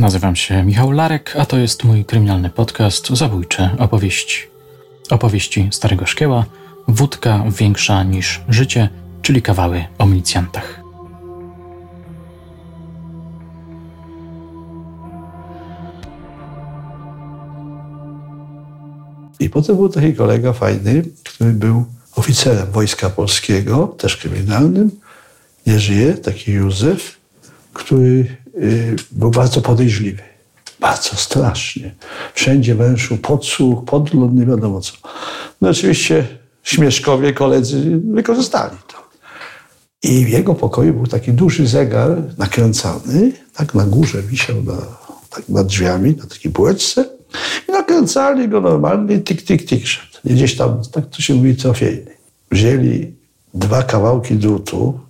Nazywam się Michał Larek, a to jest mój kryminalny podcast Zabójcze opowieści. Opowieści Starego Szkieła, wódka większa niż życie, czyli kawały o milicjantach. I potem był taki kolega fajny, który był oficerem Wojska Polskiego, też kryminalnym. Nie żyje, taki Józef, który był bardzo podejrzliwy. Bardzo strasznie. Wszędzie węszył podsłuch, podgląd, nie wiadomo co. No oczywiście śmieszkowie, koledzy wykorzystali to. I w jego pokoju był taki duży zegar nakręcany, tak na górze wisiał na, tak nad drzwiami, na takiej półeczce. I nakręcali go normalnie, tik, tik, tik szedł. I gdzieś tam, tak to się mówi, trofejny. Wzięli dwa kawałki drutu,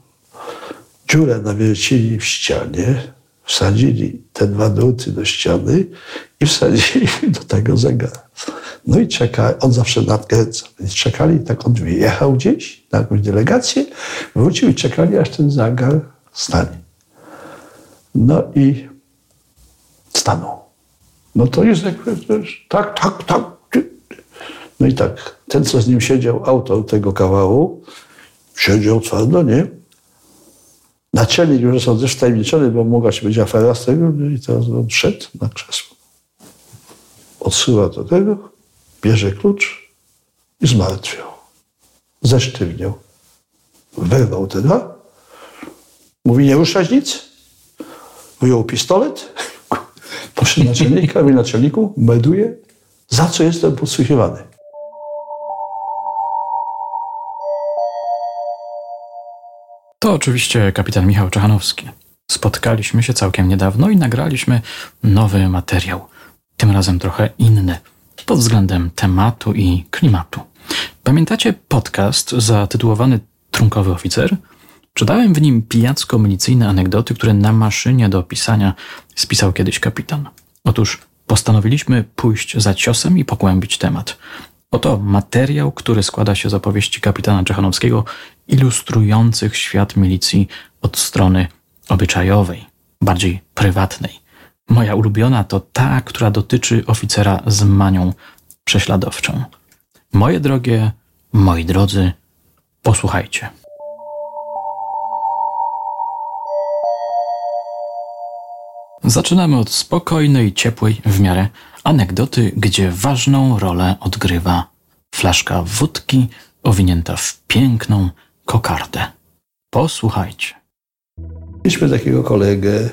dziurę nawiercili w ścianie, wsadzili te dwa druty do ściany i wsadzili do tego zegara. No i czekali, on zawsze nadkręcał, więc czekali, tak on wyjechał gdzieś na jakąś delegację, wrócił i czekali, aż ten zegar stanie. No i stanął. No to jest jakby, tak, tak, tak. No i tak, ten, co z nim siedział, autor tego kawału, siedział twardo, nie? Naczelnik już są też wtajemniczony, bo mogła się być afera z tego, i teraz on szedł na krzesło. Odsyła do tego, bierze klucz i zmartwiał. Zesztywniał. Wyrwał teda. Mówi, nie ruszać nic. Wyjął pistolet. Poszedł naczelnika, mówi naczelniku, melduje, za co jestem podsłuchiwany. To oczywiście kapitan Michał Czechanowski. Spotkaliśmy się całkiem niedawno i nagraliśmy nowy materiał. Tym razem trochę inny pod względem tematu i klimatu. Pamiętacie podcast zatytułowany Trunkowy oficer? Czytałem w nim pijacko-milicyjne anegdoty, które na maszynie do pisania spisał kiedyś kapitan. Otóż postanowiliśmy pójść za ciosem i pogłębić temat. Oto materiał, który składa się z opowieści kapitana Czechanowskiego, ilustrujących świat milicji od strony obyczajowej, bardziej prywatnej. Moja ulubiona to ta, która dotyczy oficera z manią prześladowczą. Moje drogie, moi drodzy, posłuchajcie. Zaczynamy od spokojnej, ciepłej w miarę anegdoty, gdzie ważną rolę odgrywa flaszka wódki owinięta w piękną kokardę. Posłuchajcie. Mieliśmy takiego kolegę,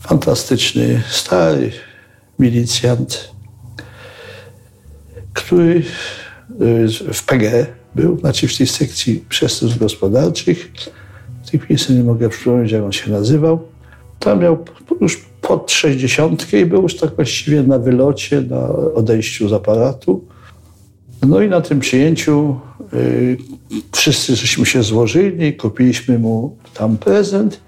fantastyczny, stary milicjant, który y, w PG był, znaczy w tej sekcji przestępstw gospodarczych. W tej chwili nie mogę przypomnieć, jak on się nazywał. Tam miał już pod 60 i był już tak właściwie na wylocie, na odejściu z aparatu. No i na tym przyjęciu y, wszyscy żeśmy się złożyli, kupiliśmy mu tam prezent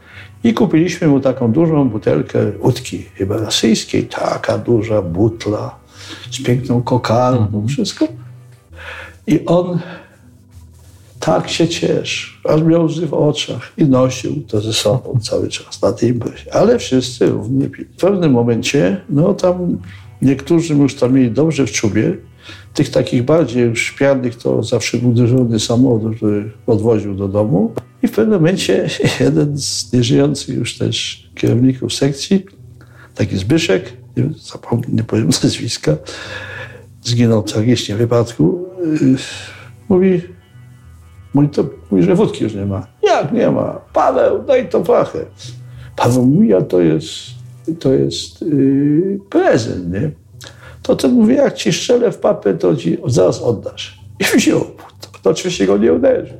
i kupiliśmy mu taką dużą butelkę łódki chyba rosyjskiej, taka duża butla z piękną kokardą, mm. wszystko. I on tak się cieszył, aż miał łzy w oczach i nosił to ze sobą cały czas na tej imprezie. Ale wszyscy równie pili. W pewnym momencie, no tam niektórzy już tam mieli dobrze w czubie, tych takich bardziej już pianych to zawsze był dyżurny samochód, który odwoził do domu. I w pewnym momencie jeden z nieżyjących już też kierowników sekcji, taki Zbyszek, nie, zapomnę, nie powiem nazwiska, zginął tragicznie w wypadku, yy, mówi, mówi, to, mówi, że wódki już nie ma. Jak nie ma? Paweł, daj to fachę. Paweł mówi, a to jest, to jest yy, prezent, nie? To ten mówi, jak ci strzelę w papę, to ci zaraz oddasz. I wziął. To, to oczywiście go nie uderzył.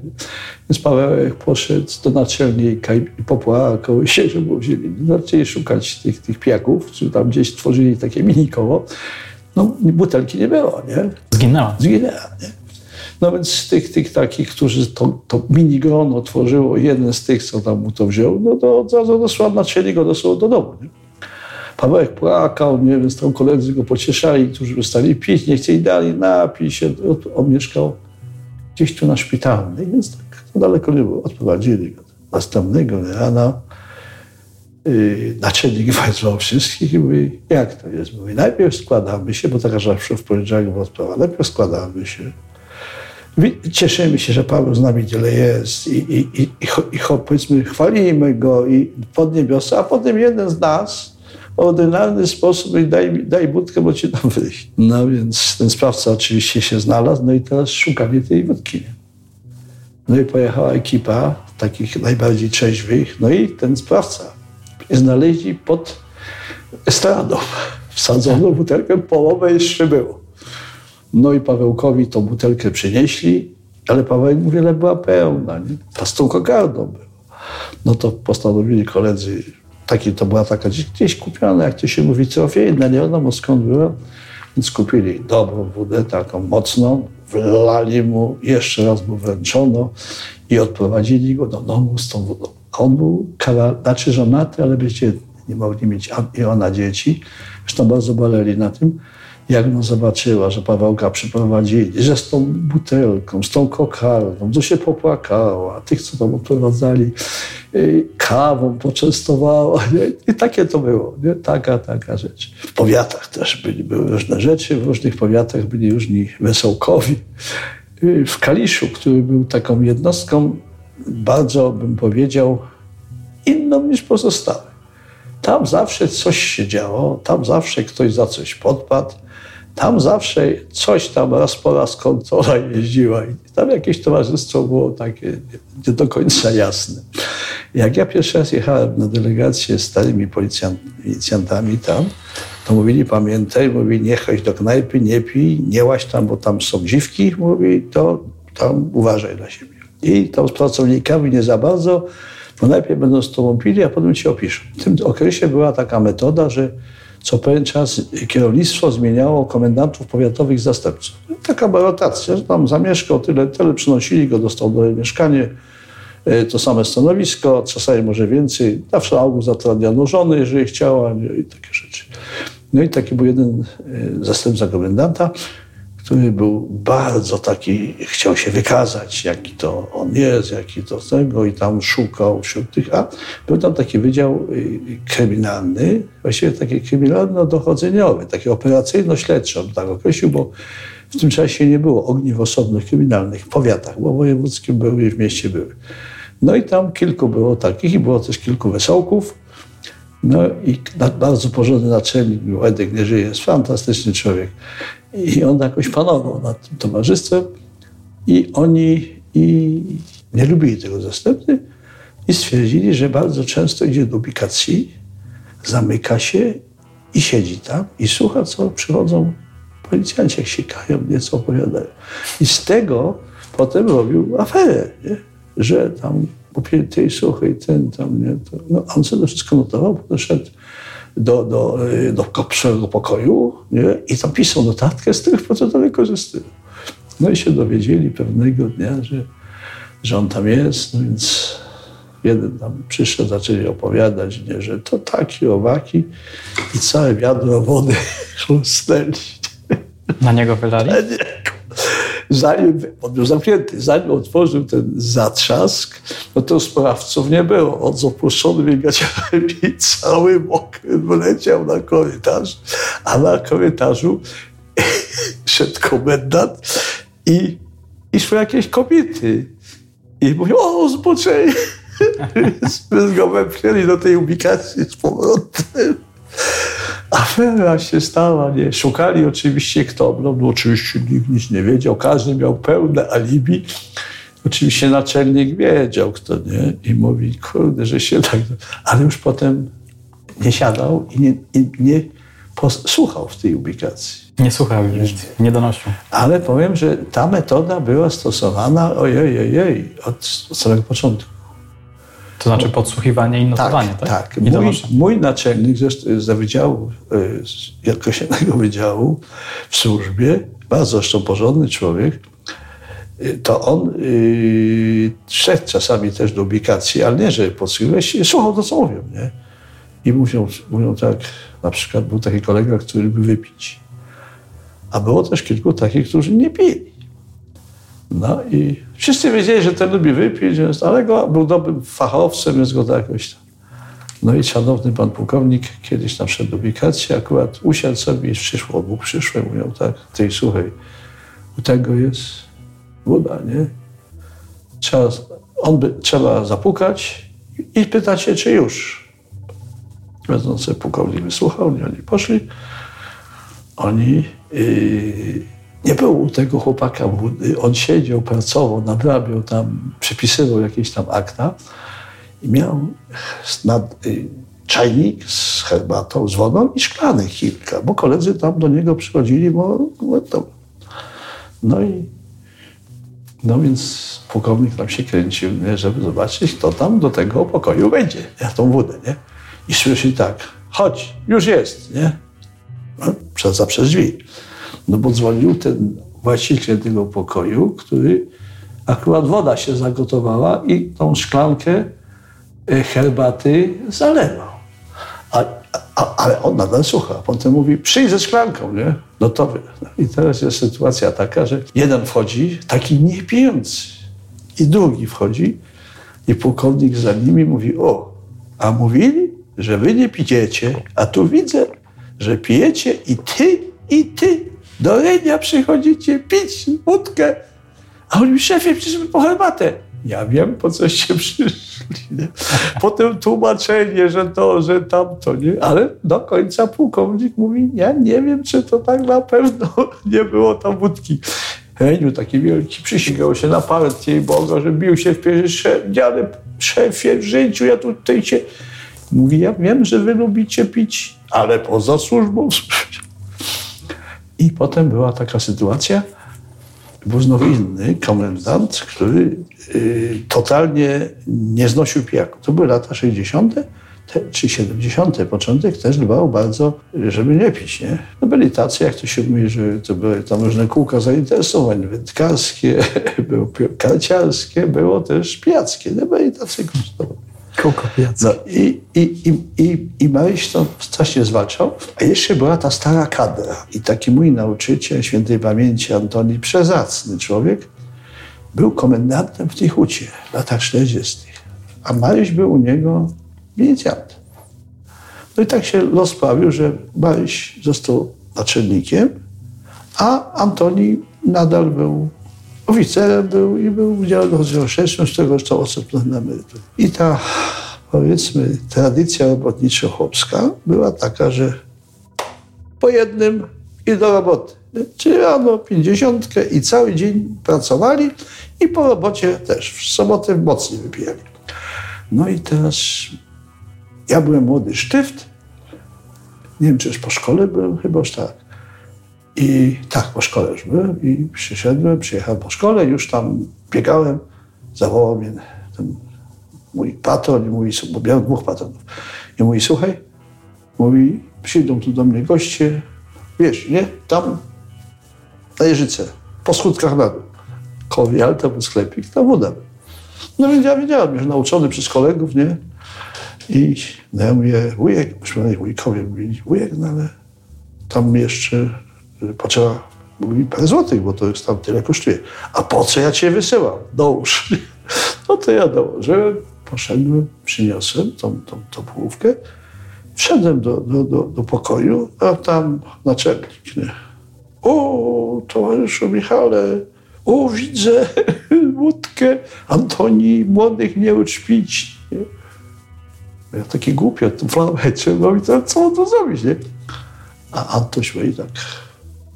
Więc Pawełek poszedł do naczelnika i popłakał się, że mu wzięli. Zaczęli szukać tych, tych pijaków, czy tam gdzieś tworzyli takie mini koło. No, butelki nie było, nie? Zginęła. Zginęła, nie? No więc z tych, tych takich, którzy to, to mini grono tworzyło, jeden z tych, co tam mu to wziął, no to od razu dosłownie naczelnik go dosłownie do domu, nie? Pawełek płakał, nie wiem, tam koledzy go pocieszali, którzy stali pić, nie chcieli dalej, napij się. On mieszkał gdzieś tu na szpitalnej, więc tak daleko nie było. Odprowadzili go. Następnego rana yy, naczelnik wezwał wszystkich i mówi, jak to jest? Mówi, najpierw składamy się, bo taka zawsze w poniedziałek była sprawa, najpierw składamy się. Cieszymy się, że Paweł z nami tyle jest i, i, i, i, powiedzmy, chwalimy go i pod niebiosa, a potem jeden z nas w ordynarny sposób i daj, daj budkę, bo ci tam wyjść. No więc ten sprawca oczywiście się znalazł, no i teraz szukali tej wódki. No i pojechała ekipa takich najbardziej trzeźwych, no i ten sprawca. Znaleźli pod estradą wsadzoną butelkę, połowę jeszcze było. No i Pawełkowi tą butelkę przynieśli, ale Paweł mówi, że była pełna, nie? ta z tą kokardą była. No to postanowili koledzy, taki, to była taka gdzieś kupiona, jak to się mówi, trofejna, nie wiadomo skąd była, więc kupili dobrą wódę, taką mocną, wlali mu, jeszcze raz mu wręczono i odprowadzili go do domu z tą wodą. On był kara, znaczy żonaty, ale byście nie mogli mieć i ona dzieci. Zresztą bardzo boleli na tym jak no zobaczyła, że Pawełka przyprowadzili, że z tą butelką, z tą kokardą, to się popłakała, tych, co tam odprowadzali, y, kawą poczęstowała. Nie? I takie to było, nie? taka, taka rzecz. W powiatach też byli, były różne rzeczy, w różnych powiatach byli różni wesołkowi. Y, w Kaliszu, który był taką jednostką, bardzo bym powiedział, inną niż pozostałe. Tam zawsze coś się działo, tam zawsze ktoś za coś podpadł, tam zawsze coś tam raz po raz kontrola jeździła i tam jakieś towarzystwo było takie nie do końca jasne. Jak ja pierwszy raz jechałem na delegację z starymi policjantami tam, to mówili, pamiętaj, mówi, nie chodź do knajpy, nie pij, nie łaź tam, bo tam są dziwki, mówi, to tam uważaj na siebie. I tam z pracownikami nie za bardzo, bo najpierw będą z tobą pili, a potem ci opiszą. W tym okresie była taka metoda, że co pewien czas kierownictwo zmieniało komendantów powiatowych zastępców. Taka była rotacja, że tam zamieszkał, tyle, tyle przynosili go, dostał do mieszkanie, to same stanowisko, czasami może więcej. Zawsze augu zatrudniano żony, jeżeli chciała i takie rzeczy. No i taki był jeden e, zastępca komendanta, który był bardzo taki, chciał się wykazać, jaki to on jest, jaki to tego i tam szukał wśród tych, a był tam taki wydział y, kryminalny, właściwie taki kryminalno-dochodzeniowy, taki operacyjno-śledczy, on tak określił, bo w tym czasie nie było ogniw osobnych kryminalnych w powiatach, bo wojewódzkie były i w mieście były. No i tam kilku było takich i było też kilku wesołków, no i bardzo porządny naczelnik był, Edek nie żyje, jest fantastyczny człowiek. I on jakoś panował nad tym towarzystwem i oni i nie lubili tego zastępcy i stwierdzili, że bardzo często idzie do ubikacji, zamyka się i siedzi tam i słucha, co przychodzą policjanci, jak sikają, nieco opowiadają. I z tego potem robił aferę, nie? że tam popięty i suchy i ten tam, nie? To, no, on sobie to wszystko notował, potem szedł do, do, do pierwszego pokoju nie? i tam pisał notatkę, z których potem to wykorzystywał. No i się dowiedzieli pewnego dnia, że, że on tam jest, no więc jeden tam przyszedł, zaczęli opowiadać, nie, że to taki, owaki i całe wiadro wody chlusnęli. Na niego wylali? Zanim, on był zamknięty, zanim otworzył ten zatrzask, no to sprawców nie było. On z opuszczonymi gaciami cały mokry wyleciał na korytarz, a na korytarzu szedł komendant i, i szły jakieś kobiety. I mówią, o, zboczenie! Więc go wepchnęli do tej ubikacji z powrotem afera się stała, nie? Szukali oczywiście kto, no, no oczywiście nikt nic nie wiedział, każdy miał pełne alibi. Oczywiście naczelnik wiedział kto, nie? I mówi, kurde, że się tak... Ale już potem nie siadał i nie, i nie posłuchał w tej ubikacji. Nie słuchał już, nie donosił. Ale powiem, że ta metoda była stosowana, ojej, ojej, od, od samego początku. To znaczy podsłuchiwanie i notowanie, tak? Tak. tak. Mój, mój, naczelnik ze, ze wydziału, e, z wielkosiennego wydziału w służbie, bardzo zresztą porządny człowiek, e, to on yy, szedł czasami też do ubikacji, ale nie, że podsłuchiwać, słuchał to, co mówią, nie? I mówią, mówią tak, na przykład był taki kolega, który lubił wypić. A było też kilku takich, którzy nie pili. No i wszyscy wiedzieli, że ten lubi wypić, ale go był dobrym fachowcem, więc go to jakoś tam. No i szanowny pan pułkownik kiedyś nam szedł do ubikację, akurat usiadł sobie i przyszło, Bóg przyszły, mówią tak, ty słuchaj, u tego jest woda, nie? Trzeba, on by, trzeba zapukać i pytać się, czy już. Będący pułkownik wysłuchał, oni, oni poszli. Oni... Yy, nie było u tego chłopaka wody. On siedział, pracował, nadrabiał tam, przepisywał jakieś tam akta i miał nad, y, czajnik z herbatą, z wodą i szklanek kilka, bo koledzy tam do niego przychodzili, bo, bo to. No i no więc pułkownik tam się kręcił, nie, żeby zobaczyć, kto tam do tego pokoju wejdzie, ja tą wódę, nie? I słyszy tak, chodź, już jest, nie? No, przez, przez drzwi. No bo dzwonił ten właściciel tego pokoju, który akurat woda się zagotowała i tą szklankę e, herbaty zalewał. A, a, ale on nadal słucha. Potem mówi, przyjdź ze szklanką, nie? No to no I teraz jest sytuacja taka, że jeden wchodzi, taki niepijący, i drugi wchodzi i pułkownik za nimi mówi, o, a mówili, że wy nie pijecie, a tu widzę, że pijecie i ty, i ty. Do Renia przychodzicie pić wódkę. A oni, szefie, przyszliśmy po herbatę. Ja wiem, po coście przyszli. Nie? Potem tłumaczenie, że to, że tamto, nie? Ale do końca pułkownik mówi, ja nie wiem, czy to tak na pewno nie było tam wódki. Heniu taki wielki przysięgał się na partię i Boga, że bił się w piersi, dziady, szefie, w życiu, ja tutaj cię... Mówi, ja wiem, że wy lubicie pić, ale poza służbą i potem była taka sytuacja, był znowu inny komendant, który y, totalnie nie znosił pijaku. To były lata 60. czy 70. Początek też dbał bardzo, żeby nie pić. Nie? No byli tacy, jak to się mówi, że to były tam różne kółka zainteresowań, wędkarskie, było karciarskie, było też pijackie. No byli tacy kosztowni. Kółko no, i, i, i, i, I Maryś to strasznie zwalczał. A jeszcze była ta stara kadra. I taki mój nauczyciel świętej pamięci Antoni Przezacny człowiek był komendantem w tej hucie w latach 40. A Maryś był u niego milicjant. No i tak się los sprawił, że Maryś został naczelnikiem, a Antoni nadal był oficerem był i był w dziale rozszerzym, z którego został osobno na emeryturę. I ta, powiedzmy, tradycja robotniczo-chłopska była taka, że po jednym i do roboty. Czyli rano pięćdziesiątkę i cały dzień pracowali i po robocie też. W sobotę mocniej wypijali. No i teraz ja byłem młody sztyft. Nie wiem, czy już po szkole byłem, chyba już tak. I tak, po szkole już byłem i przyszedłem, przyjechałem po szkole, już tam biegałem, zawołał mnie ten mój patron i mówi, bo miałem dwóch patronów. I mówi, słuchaj, mówi, przyjdą tu do mnie goście, wiesz, nie, tam na Jeżyce, po skrótkach na dół. Był sklepik, tam woda. No więc ja wiedziałem, już nauczony przez kolegów, nie? I no ja mówię, wujek, myśmy wujkowie mówili, wujek, no ale tam jeszcze potrzeba mówi parę złotych, bo to jest tam tyle kosztuje. A po co ja cię wysyłam? Dołóż. No to ja dołożyłem, poszedłem, przyniosłem tą, tą, tą połówkę, wszedłem do, do, do, do pokoju, a tam naczelnik? O, towarzyszu Michale, o, widzę łódkę Antoni, młodych nie uczpić. Ja taki głupio, to flałecie, no i co on to zrobić, nie? A Antoś mówi tak,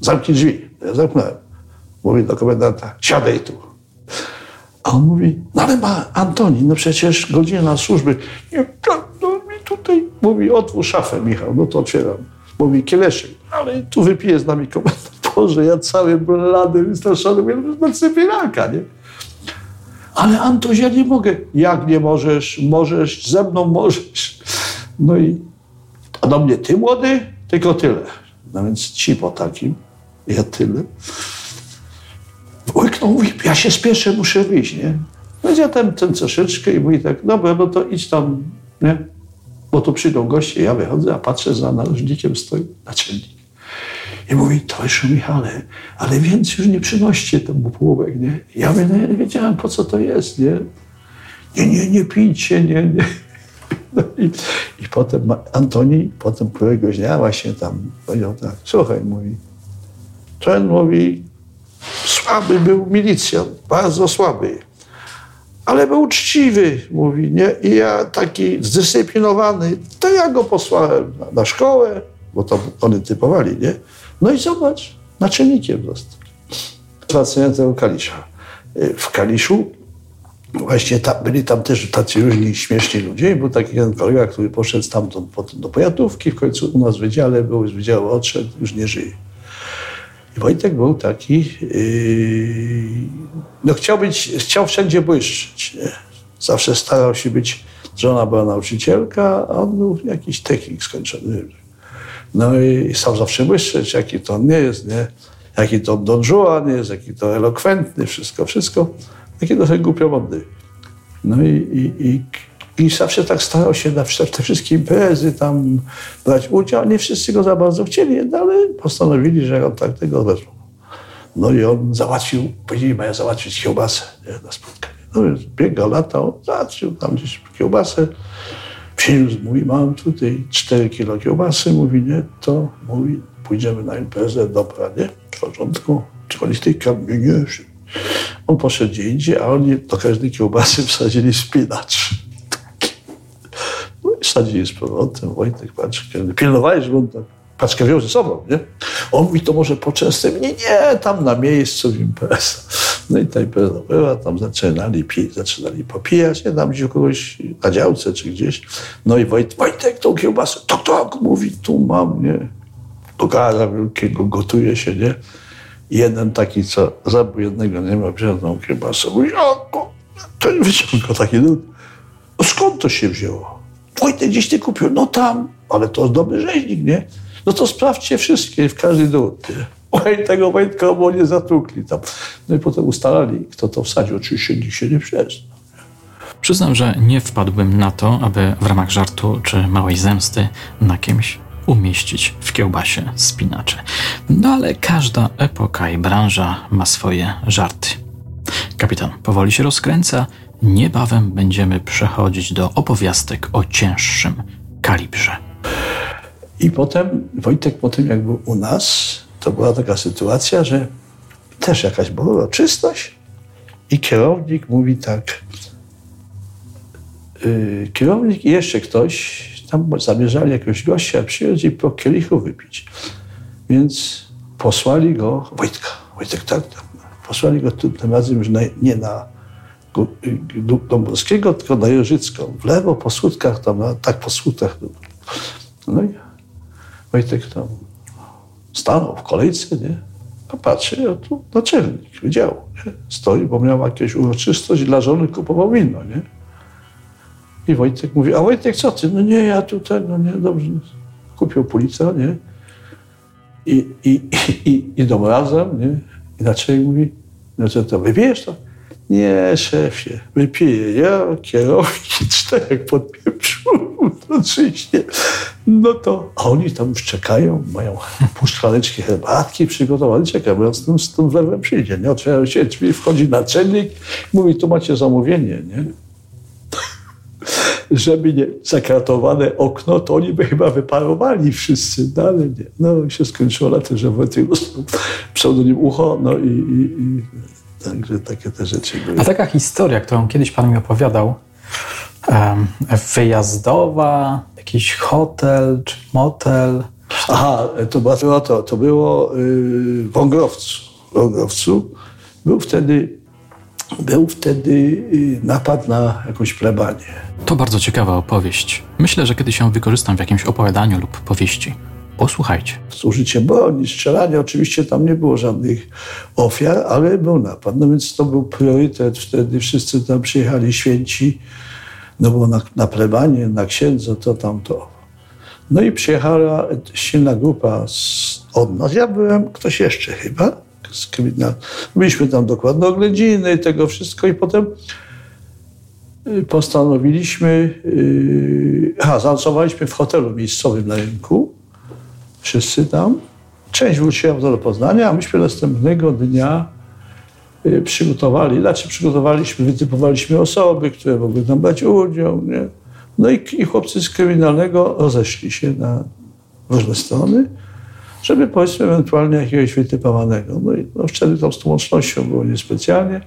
zamknij drzwi. Ja zamknąłem. Mówi do komendanta, siadaj tu. A on mówi, no ale ma Antoni, no przecież godzina służby. Nie, no mi tutaj, mówi, otwórz szafę, Michał, no to otwieram. Mówi, kieleszek, ale tu wypije z nami komendant. Boże, ja cały blady, wystraszony, mówię, no cypilaka, nie? Ale Antoś, ja nie mogę. Jak nie możesz? Możesz, ze mną możesz. No i, a do mnie, ty młody? Tylko tyle. No więc ci po takim. Ja tyle. Łyknął, mówi, ja się spieszę, muszę wyjść, nie? Więc ja tam ten troszeczkę i mówi tak, dobra, no to idź tam, nie? Bo tu przyjdą goście, ja wychodzę, a patrzę, za narożnikiem stoi naczelnik. I mówi, towarzyszu Michale, ale więcej już nie przynoście temu połówek, nie? Ja mówię, no ja nie wiedziałem, po co to jest, nie? Nie, nie, nie pijcie, nie, nie. No i, I potem Antoni, potem któregoś dnia właśnie tam powiedział tak, słuchaj, mówi, ten mówi, słaby był milicjant, bardzo słaby, ale był uczciwy, mówi, nie? I ja taki zdyscyplinowany, to ja go posłałem na, na szkołę, bo to oni typowali, nie? No i zobacz, naczelnikiem został. Wracając do Kalisza. W Kaliszu Właśnie byli tam też tacy różni śmieszni ludzie. Był taki jeden kolega, który poszedł stamtąd potem do pojatówki, w końcu u nas w wydziale był, z wydziału odszedł, już nie żyje. Wojtek był taki, yy, no chciał być, chciał wszędzie błyszczeć. Nie? Zawsze starał się być, żona była nauczycielka, a on był jakiś technik skończony. No i sam zawsze błyszczeć, jaki to on nie jest, nie? Jaki to Don Juan jest, jaki to elokwentny, wszystko, wszystko. Taki trochę głupiomodny. No i, i, i, i zawsze tak starał się na te wszystkie imprezy tam brać udział. Nie wszyscy go za bardzo chcieli, ale postanowili, że on tak tego wezmą. No i on załatwił, powiedzieli, mają załatwić kiełbasę nie, na spotkanie. No więc biega lata, on załatwił tam gdzieś kiełbasę. Przyniósł, mówi, mam tutaj 4 kilo kiełbasy, mówi, nie, to mówi, pójdziemy na imprezę, dobra, nie, w porządku. Czy oni z tej kamienie, on poszedł gdzie indziej, a oni do każdej kiełbasy wsadzili spinacz. Wsadzili z powrotem. Wojtek paczkę. Pilnowali, żeby on paczkę wziął ze sobą, nie? On mówi, to może poczęstuj Nie, nie, tam na miejscu w impreza. No i ta impreza była, tam zaczynali pić, zaczynali popijać, nie, tam gdzieś u kogoś na działce czy gdzieś. No i Wojtek, Wojtek, tą kiełbasę, tak, tak, mówi, tu mam, nie? Do gara wielkiego gotuje się, nie? jeden taki, co zabił jednego, nie ma wziął tą kiełbasę. Mówi, o, to wyciągnął taki nut. No skąd to się wzięło? Wojtek gdzieś ty kupił? No tam, ale to dobry rzeźnik, nie? No to sprawdźcie wszystkie, w każdy dół. Oj, tego Wojtka bo nie zatukli tam. No i potem ustalali, kto to wsadził. Oczywiście nikt się nie przyznał. Przyznam, że nie wpadłbym na to, aby w ramach żartu czy małej zemsty na kimś umieścić w kiełbasie spinacze. No ale każda epoka i branża ma swoje żarty. Kapitan powoli się rozkręca. Niebawem będziemy przechodzić do opowiastek o cięższym kalibrze. I potem, Wojtek potem jak był u nas, to była taka sytuacja, że też jakaś była uroczystość i kierownik mówi tak, yy, kierownik i jeszcze ktoś tam zamierzali jakiegoś gościa przyjąć i po kielichu wypić. Więc posłali go, Wojtka, Wojtek tak, posłali go tym razem już na, nie na Dąbrowskiego, tylko na Jeżycką. W lewo po słudkach, tam, tak po słudkach. No i Wojtek tam stanął w kolejce, nie? A patrzy, a tu naczelnik wydziału, nie? Stoi, bo miał jakieś uroczystość dla żony kupował wino, nie? I Wojtek mówi, a Wojtek, co ty? No nie, ja tutaj, no nie, dobrze. Kupił policję, nie? I, i, i, idą razem, nie? I naczelnik mówi, no co to, wypijesz to? Nie, szefie, wypiję. Ja, kierownik, czterech podpieprzu, oczywiście. No to, a oni tam już czekają, mają pół szklaneczki herbatki przygotowane, czekają, z tym, z tym wlewem przyjdzie, nie? Otwierają się drzwi, wchodzi naczelnik, mówi, tu macie zamówienie, nie? żeby nie zakratowane okno, to oni by chyba wyparowali wszyscy, no ale nie. No się skończyło na tym, że Wojtek dostał pseudonim Ucho, no i, i, i także takie te rzeczy były. A taka historia, którą kiedyś pan mi opowiadał, wyjazdowa, jakiś hotel czy motel. Aha, to było to, to było yy, w Wągrowcu. W Wągrowcu. Był wtedy był wtedy y, napad na jakąś plebanię. To bardzo ciekawa opowieść. Myślę, że kiedyś ją wykorzystam w jakimś opowiadaniu lub powieści. Posłuchajcie. Z użyciem broni, strzelania, oczywiście tam nie było żadnych ofiar, ale był napad. No więc to był priorytet wtedy. Wszyscy tam przyjechali święci, no bo na, na plebanie, na księdza, to tam to. No i przyjechała silna grupa z, od nas. Ja byłem, ktoś jeszcze chyba z kryminalną. Byliśmy tam dokładne oględziny tego wszystko i potem y, postanowiliśmy, yy, aha, zanocowaliśmy w hotelu miejscowym na rynku, wszyscy tam. Część wróciła do Poznania, a myśmy następnego dnia yy, przygotowali, znaczy przygotowaliśmy, wytypowaliśmy osoby, które mogły tam brać udział, nie? No i, i chłopcy z kryminalnego rozeszli się na różne strony, żeby powiedzmy ewentualnie jakiegoś wytypowanego. No i no wtedy tam z tą łącznością było niespecjalnie.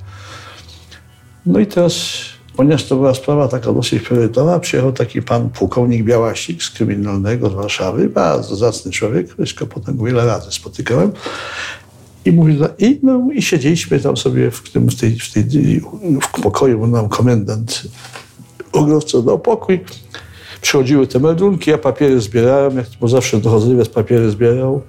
No i teraz, ponieważ to była sprawa taka dosyć priorytetowa, przyjechał taki pan pułkownik Białasik z kryminalnego z Warszawy, bardzo zacny człowiek, zresztą potem wiele razy spotykałem. I mówi, i, no, i siedzieliśmy tam sobie w tym, w tej, w tej w pokoju, bo nam komendant ogrowco dał pokój. Przychodziły te meldunki, ja papiery zbierałem, jak, bo zawsze dochodliwe papiery zbierał.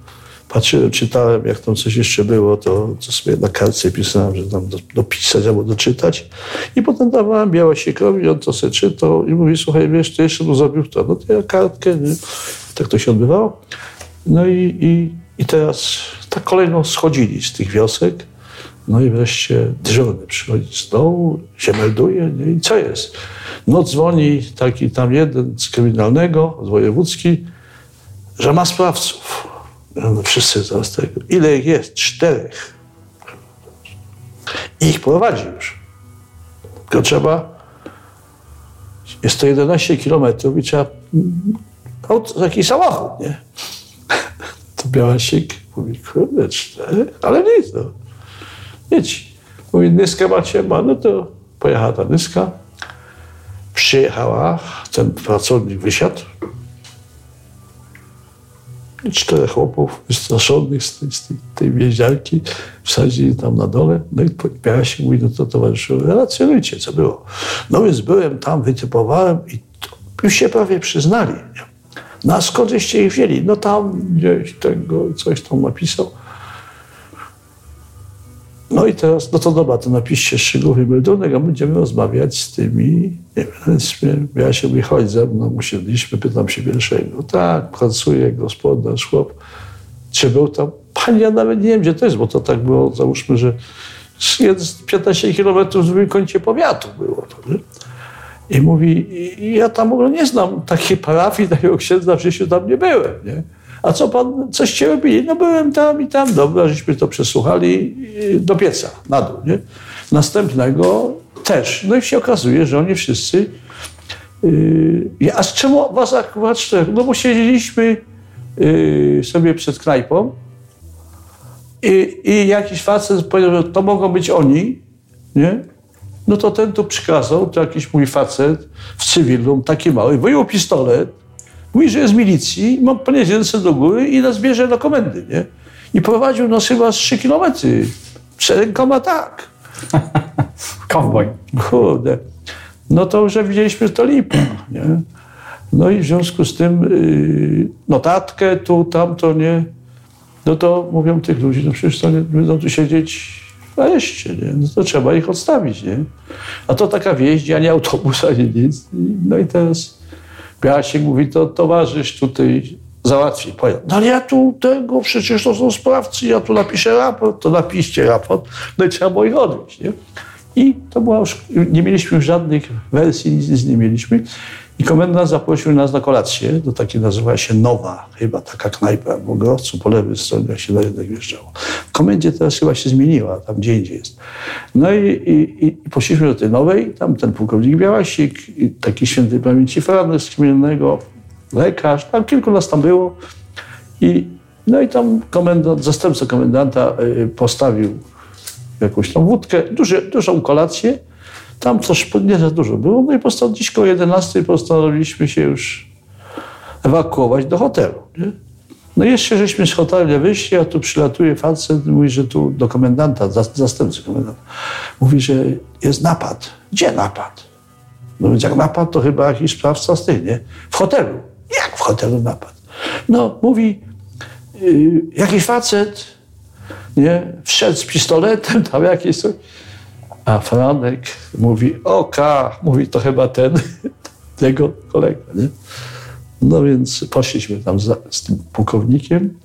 Patrzyłem, czytałem, jak tam coś jeszcze było, to, to sobie na kartce pisałem, że tam do, dopisać albo doczytać. I potem dawałem Białasikowi, on to sobie czytał i mówi, słuchaj, wiesz, to jeszcze tu zrobił to. No to ja kartkę, nie? tak to się odbywało. No i, i, i teraz tak kolejno schodzili z tych wiosek. No i wreszcie dyżurny przychodzi z dołu, się melduje nie? i co jest? No dzwoni taki tam jeden z kryminalnego, z wojewódzki, że ma sprawców. No wszyscy tego. Ile ich jest? Czterech. I ich prowadzi już. Tylko trzeba, jest to 11 kilometrów i trzeba aut, jakiś samochód, nie? To Białasik mówi, kurde, czterech? Ale nic, no. Jedź. Mówi, Nyskę macie? Ma, no to pojechała ta Nyska. Przyjechała, ten pracownik wysiadł. Czterech chłopów wystraszonych z tej, z tej, tej więziarki wsadzili tam na dole. No i pojawia się mówi, no to towarzyszu, relacjonujcie, co było. No więc byłem tam, wytypowałem i już się prawie przyznali. No a ich wzięli? No tam gdzieś tego coś tam napisał. No i teraz, no to dobra, to napiszcie szczegółowy meldunek, a będziemy rozmawiać z tymi, nie wiem, ja się mówi, chodź ze mną, usiedliśmy, pytam się pierwszego. Tak, pracuje gospodarz, chłop. Czy był tam? Panie, ja nawet nie wiem, gdzie to jest, bo to tak było, załóżmy, że 15 kilometrów w drugim końcu powiatu było to, nie? I mówi, ja tam w ogóle nie znam takiej parafii, takiego księdza, w życiu tam nie byłem, nie? A co pan, coście robili? No byłem tam i tam, dobra, żeśmy to przesłuchali do pieca, na dół, nie? Następnego też. No i się okazuje, że oni wszyscy... Yy, a z czemu was akurat czterech? No bo siedzieliśmy yy, sobie przed knajpą i, i jakiś facet powiedział, że to mogą być oni, nie? No to ten tu przykazał, to jakiś mój facet w cywilu, taki mały, wyjął pistolet, Mówi, że jest z milicji, mam podnieść ręce do góry i nas bierze do komendy, nie? I prowadził nas chyba z 3 kilometry. Rękoma tak. Cowboy. Kurde. No to już widzieliśmy, że to lipa, nie? No i w związku z tym yy, notatkę tu, tamto, nie? No to mówią tych ludzi, no przecież to nie będą tu siedzieć w areszcie, nie? No to trzeba ich odstawić, nie? A to taka wieść, ani autobus, ani nic. No i teraz Piasik mówi, to towarzysz tutaj załatwi. Powiem, no ale ja tu tego, przecież to są sprawcy, ja tu napiszę raport, to napiszcie raport, no i trzeba było ich odwieźć, nie? I to była już, nie mieliśmy już żadnych wersji, nic nie mieliśmy. I komendant zaprosił nas na kolację, do takiej nazywa się Nowa, chyba taka knajpa w Ogrowcu, po lewej stronie, jak się rynek wjeżdżało. W komendzie teraz chyba się zmieniła, tam gdzie indziej jest. No i, i, i poszliśmy do tej Nowej, tam ten pułkownik Białasik, taki świętej pamięci z Kmiennego, lekarz, tam kilku nas tam było. I, no i tam komendant, zastępca komendanta y, postawił jakąś tam wódkę, duże, dużą kolację, tam też nie za dużo było. No i postanowiliśmy, dziś koło 11 postanowiliśmy się już ewakuować do hotelu. Nie? No jeszcze żeśmy z hotelu wyszli, a tu przylatuje facet, mówi, że tu do komendanta, zastępcy komendanta, mówi, że jest napad. Gdzie napad? No więc jak napad, to chyba jakiś sprawca z tych, nie? W hotelu. Jak w hotelu napad? No, mówi, yy, jakiś facet, nie? Wszedł z pistoletem, tam jakieś coś. A Franek mówi, oka, mówi to chyba ten, tego kolega. Nie? No więc poszliśmy tam za, z tym pułkownikiem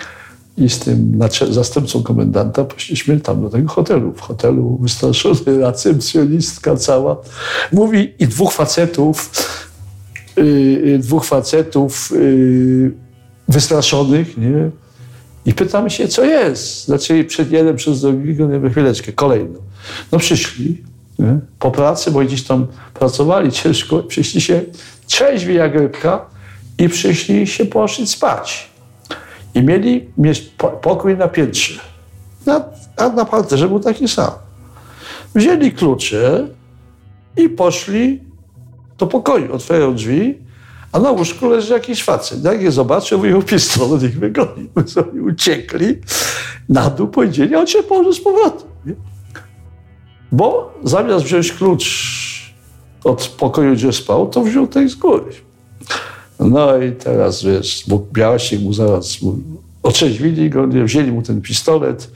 i z tym zastępcą komendanta poszliśmy tam do tego hotelu. W hotelu wystraszony recepcjonistka cała. Mówi i dwóch facetów, yy, dwóch facetów yy, wystraszonych, nie? I pytamy się, co jest. Zaczęli przed jeden przez drugiego, nie chwileczkę, kolejną. No przyszli nie? po pracy, bo gdzieś tam pracowali ciężko, przyszli się trzeźwi jak rybka i przyszli się poszli spać. I mieli pokój na piętrze. Na, a na parterze był taki sam. Wzięli klucze i poszli do pokoju. Otwierają drzwi, a na łóżku leży jakiś facet. Jak je zobaczył, wyjął pistolet, ich wygonił. Sobie uciekli na dół, powiedzieli, a on się położył z powrotem. Nie? Bo zamiast wziąć klucz od pokoju, gdzie spał, to wziął tej z góry. No i teraz, wiesz, Białysik mu zaraz mu otrzeźwili go, wzięli mu ten pistolet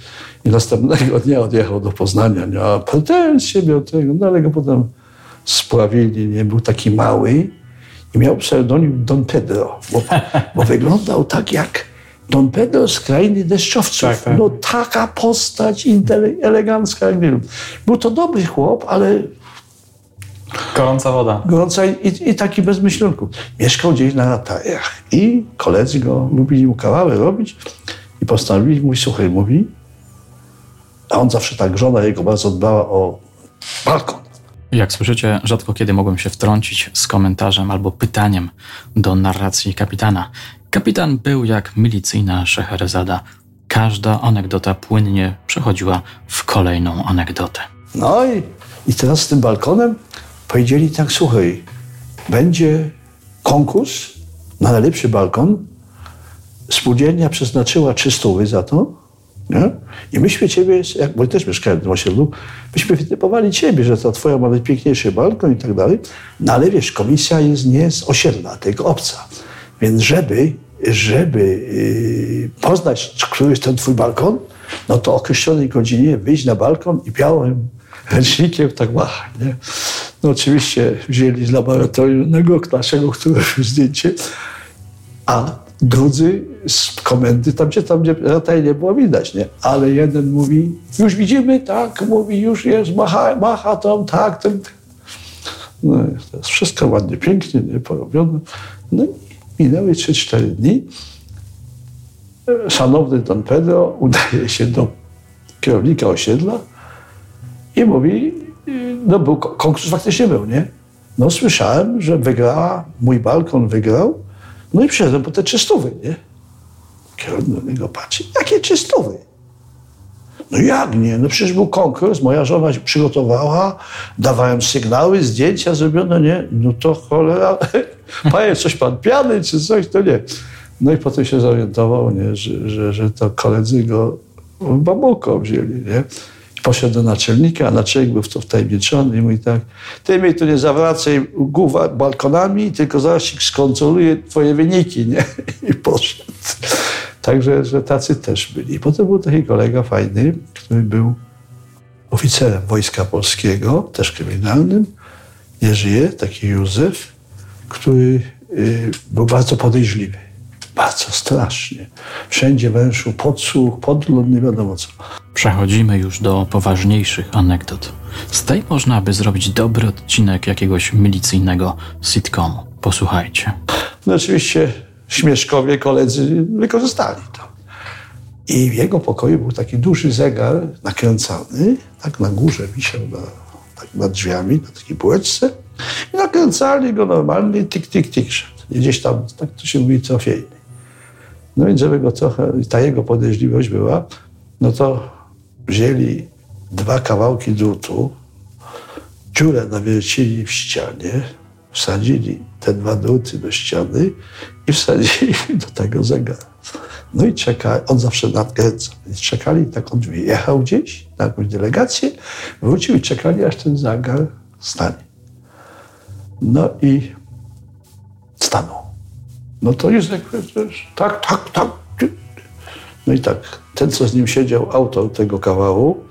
i następnego dnia odjechał do Poznania. Miał pretensje, miał tego, no ale go potem spławili, nie, był taki mały i miał pseudonim Don Pedro, bo, bo wyglądał tak jak Don Pedro z krainy deszczowców. Tak, tak. No taka postać elegancka jak wiem. Był to dobry chłop, ale Gorąca woda. Gorąca i, i taki bez myślunku. Mieszkał gdzieś na ratajach i koledzy go lubili mu kawały robić i postanowili mu, słuchaj, mówi, a on zawsze tak, żona jego bardzo dbała o balkon. Jak słyszycie, rzadko kiedy mogłem się wtrącić z komentarzem albo pytaniem do narracji kapitana. Kapitan był jak milicyjna Szeherzada. Każda anegdota płynnie przechodziła w kolejną anegdotę. No i, i teraz z tym balkonem powiedzieli tak, słuchaj, będzie konkurs na najlepszy balkon. Spółdzielnia przeznaczyła 300 za to. Nie? I myśmy ciebie, jak, bo też mieszkałem w tym osiedlu, myśmy wytypowali ciebie, że to twoja ma najpiękniejszy balkon i tak dalej. No ale wiesz, komisja jest nie z osiedla, tylko obca. Więc żeby, żeby yy, poznać, który jest ten twój balkon, no to o określonej godzinie wyjść na balkon i białym ręcznikiem tak machać. No oczywiście wzięli z laboratorium naszego, który zdjęcie, a drudzy z komendy, tam gdzie, tam rataj nie było widać, nie? Ale jeden mówi, już widzimy, tak, mówi, już jest, macha, macha tam, tak, ten. No to jest wszystko ładnie, pięknie, nie, porobione. No i minęły 3-4 dni. Szanowny Don Pedro udaje się do kierownika osiedla i mówi, no był, konkurs faktycznie był, nie? No słyszałem, że wygrała, mój balkon wygrał, no i przyszedłem po te czystówy, nie? Kierownik do niego patrzy, jakie czystówy? No jak nie? No przecież był konkurs, moja żona się przygotowała, dawałem sygnały, zdjęcia zrobione, nie? No to cholera, panie, coś pan piany czy coś, to nie. No i potem się zorientował, nie? Że, że, że to koledzy go w babuko wzięli, nie? Poszedł do naczelnika, a naczelnik był w to wtajemniczony i mówi tak, ty mi tu nie zawracaj głów balkonami, tylko zaraz skontroluję twoje wyniki, nie? I poszedł. Także, że tacy też byli. Potem był taki kolega fajny, który był oficerem Wojska Polskiego, też kryminalnym. Nie żyje, taki Józef, który y, był bardzo podejrzliwy. Bardzo strasznie. Wszędzie węszył podsłuch, podgląd, nie wiadomo co. Przechodzimy już do poważniejszych anegdot. Z tej można by zrobić dobry odcinek jakiegoś milicyjnego sitcomu. Posłuchajcie. No oczywiście śmieszkowie koledzy wykorzystali to. I w jego pokoju był taki duży zegar nakręcany, tak na górze wisiał na, tak nad drzwiami, na takiej półeczce. I nakręcali go normalnie, tik, tik, tik. Gdzieś tam, tak to się mówi, trofejny. No więc żeby go trochę, ta jego podejrzliwość była, no to wzięli dwa kawałki drutu, dziurę nawiercili w ścianie, wsadzili te dwa druty do ściany i wsadzili do tego zegara. No i czekali, on zawsze nadkręcał, więc czekali, tak on wyjechał gdzieś na jakąś delegację, wrócił i czekali, aż ten zegar stanie. No i stanął. No to jest tak, tak, tak. No i tak, ten, co z nim siedział, autor tego kawału,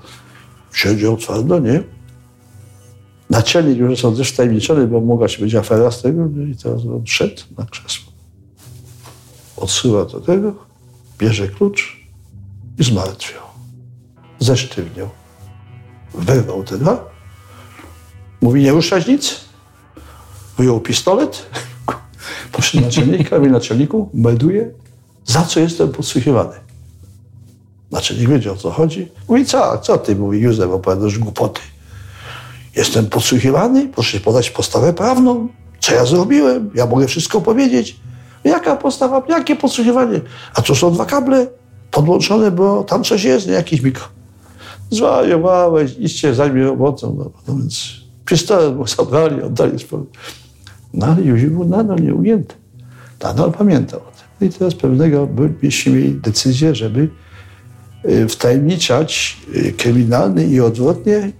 siedział twardo, nie? Naczelnik już są też wtajemniczony, bo mogła się być afera z tego, no i teraz on szedł na krzesło. Odsyła do tego, bierze klucz i zmartwiał. Zesztywniał. Wyrwał te dwa. Mówi, nie ruszać nic. Wyjął pistolet, poszedł naczelnika, mówi naczelniku, melduje, za co jestem podsłuchiwany. Naczelnik wiedział, o co chodzi. Mówi, co, co ty, mówi Józef, opowiadasz głupoty. Jestem podsłuchiwany, proszę podać postawę prawną. Co ja zrobiłem? Ja mogę wszystko powiedzieć. Jaka postawa, jakie podsłuchiwanie? A to są dwa kable podłączone, bo tam coś jest, nie jakiś mikro. Zwariowałeś, idźcie, zajmie robotą. No, no więc pistolet mu zabrali, oddali sport. No ale był nadal nieujęty. Nadal pamiętał o tym. No I teraz pewnego byśmy mieli decyzję, żeby y, wtajemniczać y, kryminalny i odwrotnie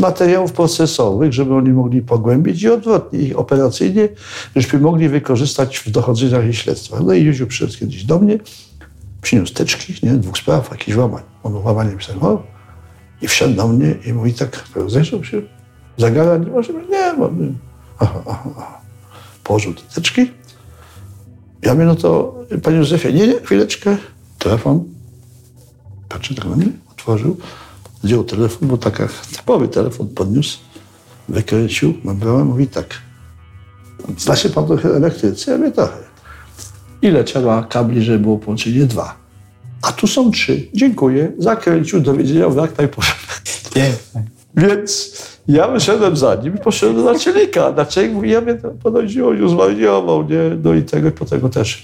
materiałów procesowych, żeby oni mogli pogłębić i odwrotnie ich operacyjnie, żebyśmy mogli wykorzystać w dochodzeniach i śledztwach. No i Józiu przyszedł kiedyś do mnie, przyniósł teczki, nie, dwóch spraw, jakichś łamań. On łamaniem zajmował i wszedł do mnie i mówi tak, rozejrzał się, zagara, nie może, nie, mam, aha, aha, aha. Położył te teczki. Ja mówię, no to panie Józefie, nie, nie, chwileczkę, telefon. Patrzy tak na mnie, otworzył, wziął telefon, bo taka typowy telefon podniósł, wykręcił, nabrałem, mówi tak, zna się pan trochę elektrycy? Ja mówię, trochę. Ile trzeba kabli, żeby było połączenie? Dwa. A tu są trzy. Dziękuję. Zakręcił, do widzenia, wrak, i poszedł. Więc ja wyszedłem za nim i poszedłem do naczelnika. Naczelnik mówi, ja mnie ponodziło, już zwariował, nie? No i tego, po tego też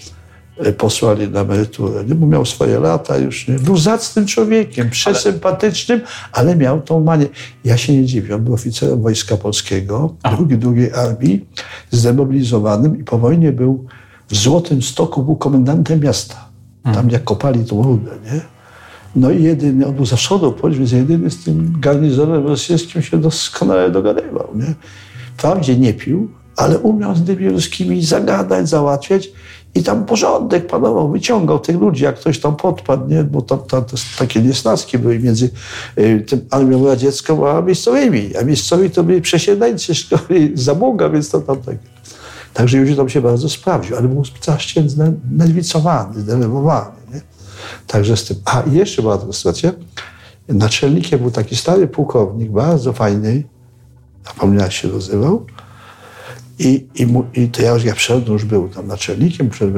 posłali na emeryturę, bo miał swoje lata już, nie? Był zacnym człowiekiem, przesympatycznym, ale miał tą manię. Ja się nie dziwię, on był oficerem Wojska Polskiego, drugi, drugiej armii, zdemobilizowanym i po wojnie był w Złotym Stoku, był komendantem miasta. Tam jak kopali tą rudę, nie? No i jedyny, on był za wschodu, więc jedyny z tym garnizonem rosyjskim się doskonale dogadywał. Nie? Wprawdzie nie pił, ale umiał z tymi ruskimi zagadać, załatwiać i tam porządek panował, wyciągał tych ludzi, jak ktoś tam podpadł, nie? bo tam, tam takie niesnaski były między y, tym armią radziecką a miejscowymi, a miejscowi to byli przesiedleńcy szkoły zaboga, więc to tam tak. Także już tam się bardzo sprawdził, ale był strasznie znerwicowany, zdenerwowany. Nie? Także z tym. A i jeszcze była taka sytuacja. Naczelnikiem był taki stary pułkownik, bardzo fajny, zapomniałem się nazywał. I, i, mu, i to ja już wszedłem, już był tam naczelnikiem przed.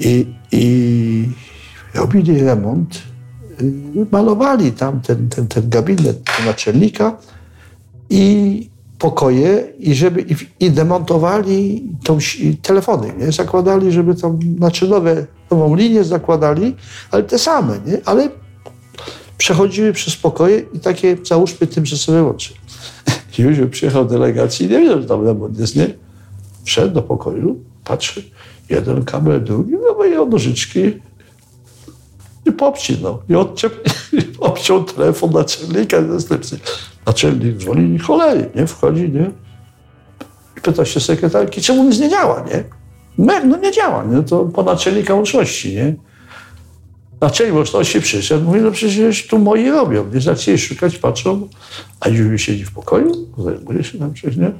I, I robili remont, y, malowali tam ten, ten, ten gabinet naczelnika i pokoje i żeby i, i demontowali tą, i telefony, nie? Zakładali, żeby tam, znaczy nowe, nową linię zakładali, ale te same, nie? Ale przechodziły przez pokoje i takie, załóżmy, tymczasowe łącze. Józiu przyjechał delegacji nie wiedział, że tam remont jest, nie? Wszedł do pokoju, patrzy, jeden kabel, drugi, no i nożyczki i popcinał. I odciep, obciął telefon naczelnika zastępcy. Naczelnik dzwoni i cholery, nie? Wchodzi, nie? I pyta się sekretarki, czemu nic nie działa, nie? No nie działa, nie? To po naczelnika łączności, nie? Naczelnik łączności przyszedł, mówi, no przecież tu moi robią. Nie zaczęli szukać, patrzą, a Józef siedzi w pokoju, zajmuje się tam przecież, nie?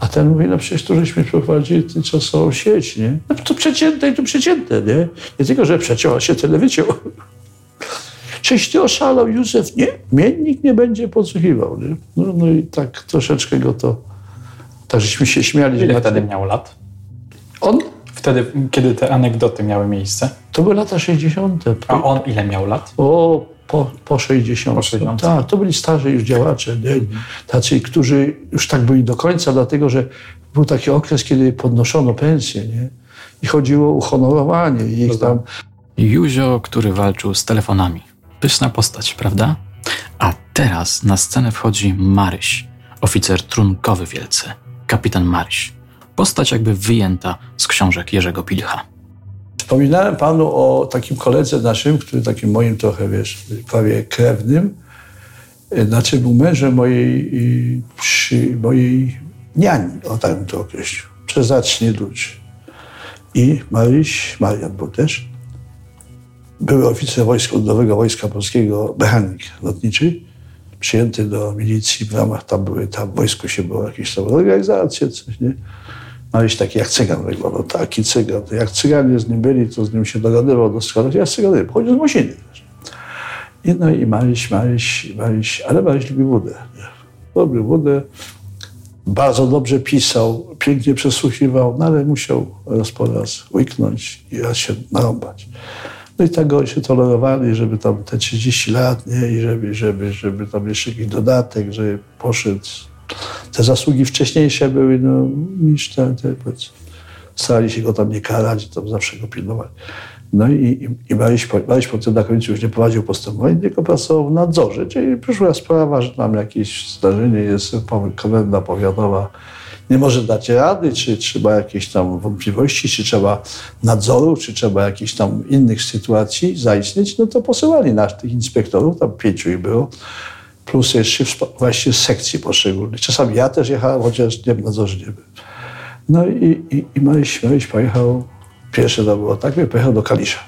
A ten mówi, no przecież tu żeśmy przeprowadzili tymczasową sieć, nie? No to przecięte i to przecięte, nie? Nie tylko, że przeciął, a się tyle wyciął. Czyś ty oszalał, Józef? Nie, mnie nikt nie będzie podsłuchiwał. Nie? No, no i tak troszeczkę go to... Tak żeśmy się śmiali. Ile wtedy miał lat? On? Wtedy, kiedy te anegdoty miały miejsce? To były lata 60. A on ile miał lat? O, po, po 60. Po 60. Tak, to byli starzy już działacze, tacy, którzy już tak byli do końca, dlatego że był taki okres, kiedy podnoszono pensje, nie? I chodziło o uhonorowanie ich tam. Józio, który walczył z telefonami. Pyszna postać, prawda? A teraz na scenę wchodzi Maryś, oficer trunkowy wielce, kapitan Maryś. Postać jakby wyjęta z książek Jerzego Pilcha. Wspominałem panu o takim koledze naszym, który takim moim trochę, wiesz, prawie krewnym, znaczy był mężem mojej, przy mojej niani, o tak bym to określił. Przezacznie duży. I Maryś, Marian był też, były oficer Wojska Ludowego Wojska Polskiego, mechanik lotniczy, przyjęty do milicji w ramach, tam były, tam w wojsku się było jakieś tam organizacje, coś, nie? Maryś taki jak cygan wyglądał, taki cygan. Jak cyganie z nim byli, to z nim się dogadywał doskonale. Ja z cyganem, pochodził z Mosiny. I no i Maryś, Maryś, Maryś, ale Maryś lubi wódę. Lubił wódę, bardzo dobrze pisał, pięknie przesłuchiwał, no ale musiał raz po raz łyknąć i raz się narąbać. No i tak go się tolerowali, żeby tam te 30 lat, nie, i żeby, żeby, żeby tam jeszcze jakiś dodatek, żeby poszedł te zasługi wcześniejsze były no, niż te, te starali się go tam nie karać, tam zawsze go pilnowali. No i, i, i Maryś potem na końcu już nie prowadził postępowań, tylko pracował w nadzorze, czyli przyszła sprawa, że tam jakieś zdarzenie jest, komenda powiatowa nie może dać rady, czy trzeba jakieś tam wątpliwości, czy trzeba nadzoru, czy trzeba jakichś tam innych sytuacji zaistnieć, no to posyłali nas, tych inspektorów, tam pięciu ich było, plus jeszcze właśnie z sekcji poszczególnych. Czasami ja też jechałem, chociaż nie nadzorze nie byłem. No i, i, i Maryś, Maryś pojechał, pierwsze to było tak, pojechał do Kalisza.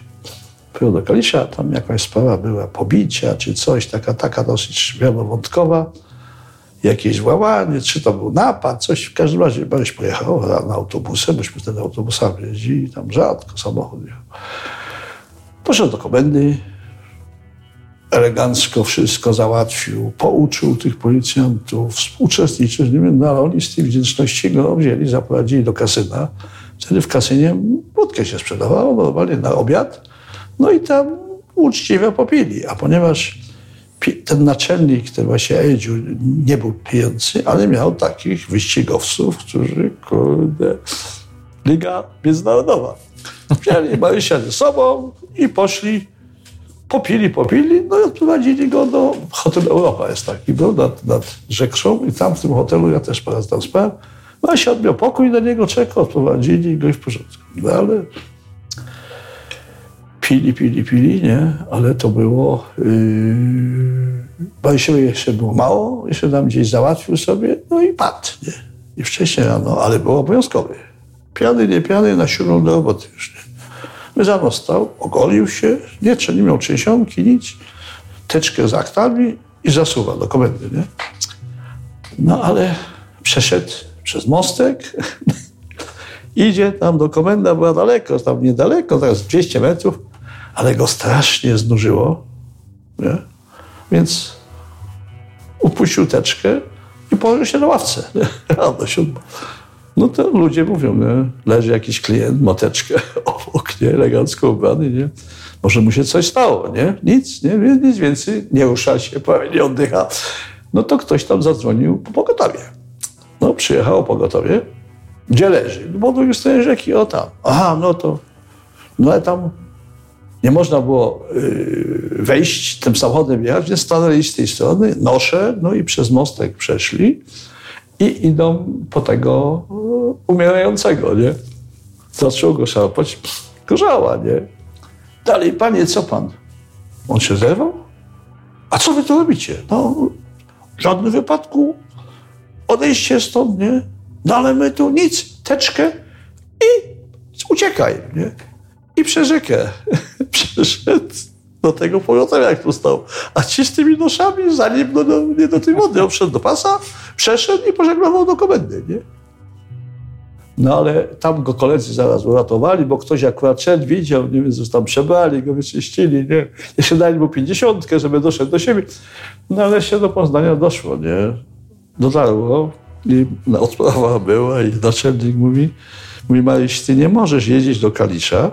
Pojechał do Kalisza, tam jakaś sprawa była, pobicia czy coś, taka, taka dosyć wielowątkowa, jakieś włamanie, czy to był napad, coś. W każdym razie Maryś pojechał na autobusem, myśmy wtedy autobusami jeździli, tam rzadko samochód jechał. Poszedł do komendy, elegancko wszystko załatwił, pouczył tych policjantów, współuczestniczył z nimi, no ale oni z tej wdzięczności go wzięli, zaprowadzili do kasyna. Wtedy w kasynie wódkę się sprzedawało, normalnie na obiad, no i tam uczciwie popili. A ponieważ ten naczelnik, ten właśnie Edziu, nie był pijący, ale miał takich wyścigowców, którzy, kurde, Liga Międzynarodowa. Wzięli Marysia ze sobą i poszli popili, popili, no i odprowadzili go do hotelu Europa jest taki, był nad, nad Rzekszą i tam w tym hotelu ja też raz tam spałem. No i się odbił pokój, na niego czekał, odprowadzili go i w porządku. No ale pili, pili, pili, nie? Ale to było... Yy, jeszcze było mało, jeszcze tam gdzieś załatwił sobie, no i padł, nie? I wcześniej rano, ale było obowiązkowy. Piany, nie piany, na siódmą do roboty już, nie? Rano stał, ogolił się, nie, nie miał trzęsionki, nic, teczkę z aktami i zasuwa do komendy, nie? No ale przeszedł przez mostek, idzie tam do komenda, była daleko, tam niedaleko, teraz 200 metrów, ale go strasznie znużyło, nie? Więc upuścił teczkę i położył się na ławce, nie? do siódma. No to ludzie mówią, nie? leży jakiś klient, moteczkę obok, nie? elegancko ubrany, nie? Może mu się coś stało, nie? Nic, nie? Nic więcej, nie rusza się, prawie nie oddycha. No to ktoś tam zadzwonił po pogotowie. No przyjechało pogotowie. Gdzie leży? Bo już tej rzeki, o tam. Aha, no to, no ale tam nie można było yy, wejść tym samochodem jechać, więc stanęli z tej strony, nosze, no i przez mostek przeszli i idą po tego e, umierającego, nie? Zaczął go szarpać, gorzała, nie? Dalej, panie, co pan? On się zerwał? A co wy tu robicie? No, w żadnym wypadku odejście stąd, nie? No ale my tu nic, teczkę i uciekaj, nie? I przez rzekę przeszedł do tego pogotowia, jak tu stał. A ci z tymi noszami, zanim no, no, nie do tej wody, on wszedł do pasa, przeszedł i pożegnował do komendy, nie? No ale tam go koledzy zaraz uratowali, bo ktoś akurat szedł, widział, nie wiem, tam przebrali, go wyczyścili, nie? Jeszcze dali mu pięćdziesiątkę, żeby doszedł do siebie. No ale się do Poznania doszło, nie? Dotarło i no, odprawa była i naczelnik mówi, mówi Maryś, ty nie możesz jeździć do Kalisza,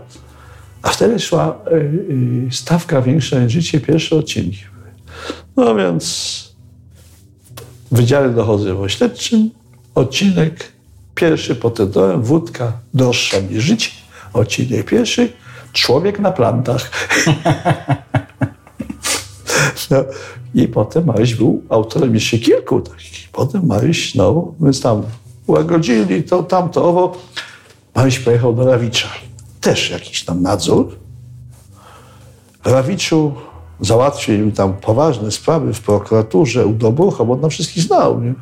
a wtedy szła y, y, stawka większa niż życie, pierwsze odcinki. No więc w Wydziale Dochodzowo-Śledczym odcinek pierwszy pod tytułem Wódka droższa niż życie. Odcinek pierwszy Człowiek na plantach. no, I potem Maryś był autorem jeszcze kilku takich. Potem Maryś, no, więc tam łagodzili to, tamto, owo. Maryś pojechał do Rawicza też jakiś tam nadzór. Rawiczu załatwił tam poważne sprawy w prokuraturze u Dobrucha, bo on nam wszystkich znał. Nie?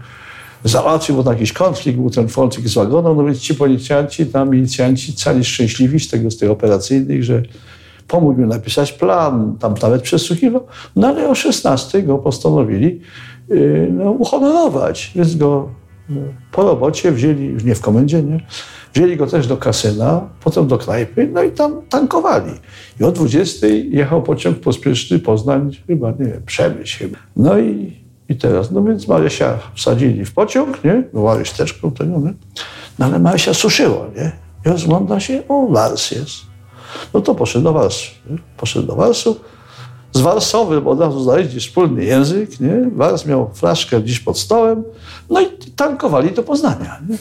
Załatwił, bo tam jakiś konflikt, był ten konflikt z wagoną, no więc ci policjanci, tam milicjanci cali szczęśliwi z tego, z tych operacyjnych, że pomógł mi napisać plan, tam nawet przesłuchiwał, no ale o 16 go postanowili yy, no, uhonorować, więc go po robocie wzięli, nie w komendzie, nie? Wzięli go też do kasyna, potem do knajpy, no i tam tankowali. I o 20 jechał pociąg pospieszny Poznań, chyba, nie wiem, Przemyśl chyba. No i, i teraz, no więc Marysia wsadzili w pociąg, nie? Maryś teczką tego? No ale Marysia suszyła, nie? I rozgląda się, o, Wars jest. No to poszedł do Warsu. Poszedł do Warsu, z Warsowym od razu znaleźli wspólny język, nie? Wars miał flaszkę gdzieś pod stołem, no i tankowali do Poznania. Nie?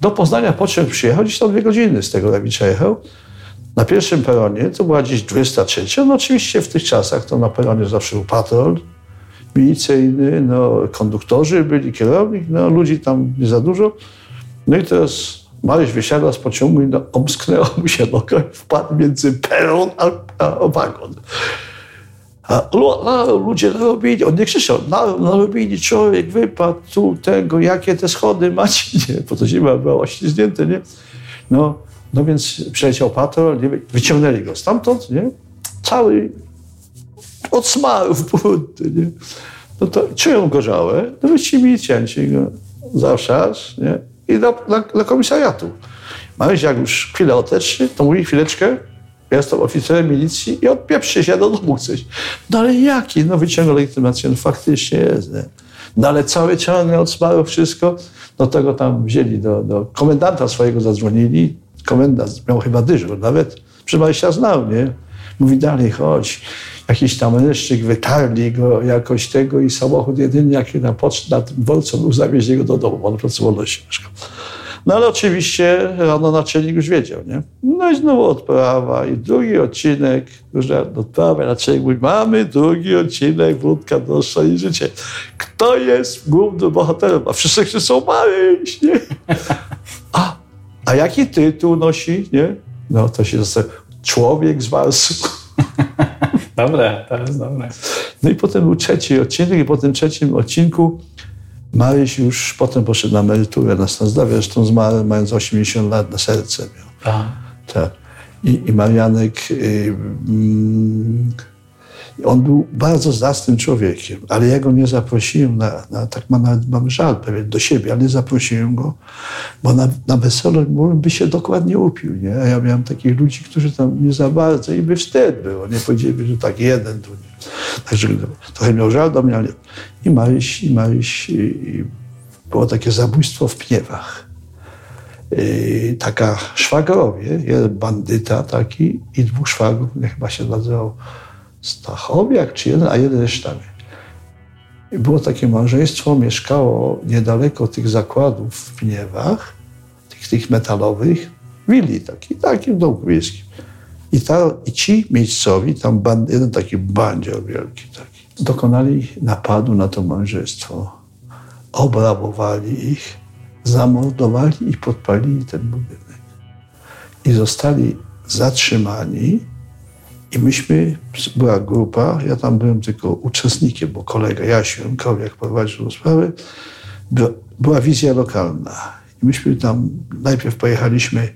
Do Poznania pociąg przyjechał, gdzieś tam dwie godziny z tego Lewicza jechał. Na pierwszym peronie, to była gdzieś 23, no oczywiście w tych czasach to na peronie zawsze był patrol milicyjny, no konduktorzy byli, kierownik, no ludzi tam nie za dużo. No i teraz Maryś wysiadła z pociągu i no, omsknęła mu się noga wpadł między peron a, a wagon. A ludzie narobili, on nie krzyczał, narobili, człowiek wypadł tu, tego, jakie te schody macie, nie, bo to zima była oślizgnięte, nie. No, no więc przyleciał patrol, nie, wyciągnęli go stamtąd, nie, cały od smarów brudny, nie. No to czują gorzałe, no wyścigli cięci go za wszas, nie, i do, komisariatu. Maryś jak już chwilę oteczy, to mówi chwileczkę, ja jestem oficerem milicji i odpieprzy się do domu coś. No ale jaki? No wyciągnął legitymację, no faktycznie jest. Nie? No ale cały ciągle od smaru wszystko, no tego tam wzięli do, do komendanta swojego zadzwonili. Komendant miał chyba dyżur nawet. Się znał, nie? Mówi dalej, chodź. Jakiś tam mężczyzn wytarli go jakoś tego i samochód jedynie jaki na, pocz- na tym dworcu był, zawieźli go do domu. On pracował na mieszkał. No ale oczywiście rano naczelnik już wiedział, nie? No i znowu odprawa i drugi odcinek, już odprawa, naczelnik mówi, mamy drugi odcinek, wódka, dosza i życie. Kto jest głównym bohaterem? A wszyscy są Maryś, nie? A, a jaki tytuł nosi, nie? No to się zostaje Człowiek z Marsu. Dobre, to jest dobre. No i potem był trzeci odcinek i po tym trzecim odcinku Maryś już potem poszedł na emeryturę na stan zdrowia, zresztą zmarł mając 80 lat na serce. Miał. A. Tak. I, i Marianek, y, y, on był bardzo zacnym człowiekiem, ale ja go nie zaprosiłem, na, na tak ma, nawet mam żal pewien do siebie, ale nie zaprosiłem go, bo na, na weselu by się dokładnie upił, nie? A ja miałem takich ludzi, którzy tam nie za bardzo i by wstyd było, nie powiedzieli, że tak jeden tu nie. Także trochę miał żal do mnie, ale i Maryś, i Maryś, i, i było takie zabójstwo w Pniewach. I taka szwagrowie, jeden bandyta taki i dwóch szwagrów, chyba się nazywał Stachowiak czy jeden, a jeden Resztany. I było takie małżeństwo, mieszkało niedaleko tych zakładów w Pniewach, tych, tych metalowych, willi taki, takim domku wiejskim. I, ta, I ci miejscowi, tam band, jeden taki bandzior wielki taki, dokonali napadu na to małżeństwo. Obrabowali ich, zamordowali i podpalili ten budynek. I zostali zatrzymani i myśmy, była grupa, ja tam byłem tylko uczestnikiem, bo kolega Jasiu Jankowiak prowadził sprawę, była wizja lokalna. I myśmy tam, najpierw pojechaliśmy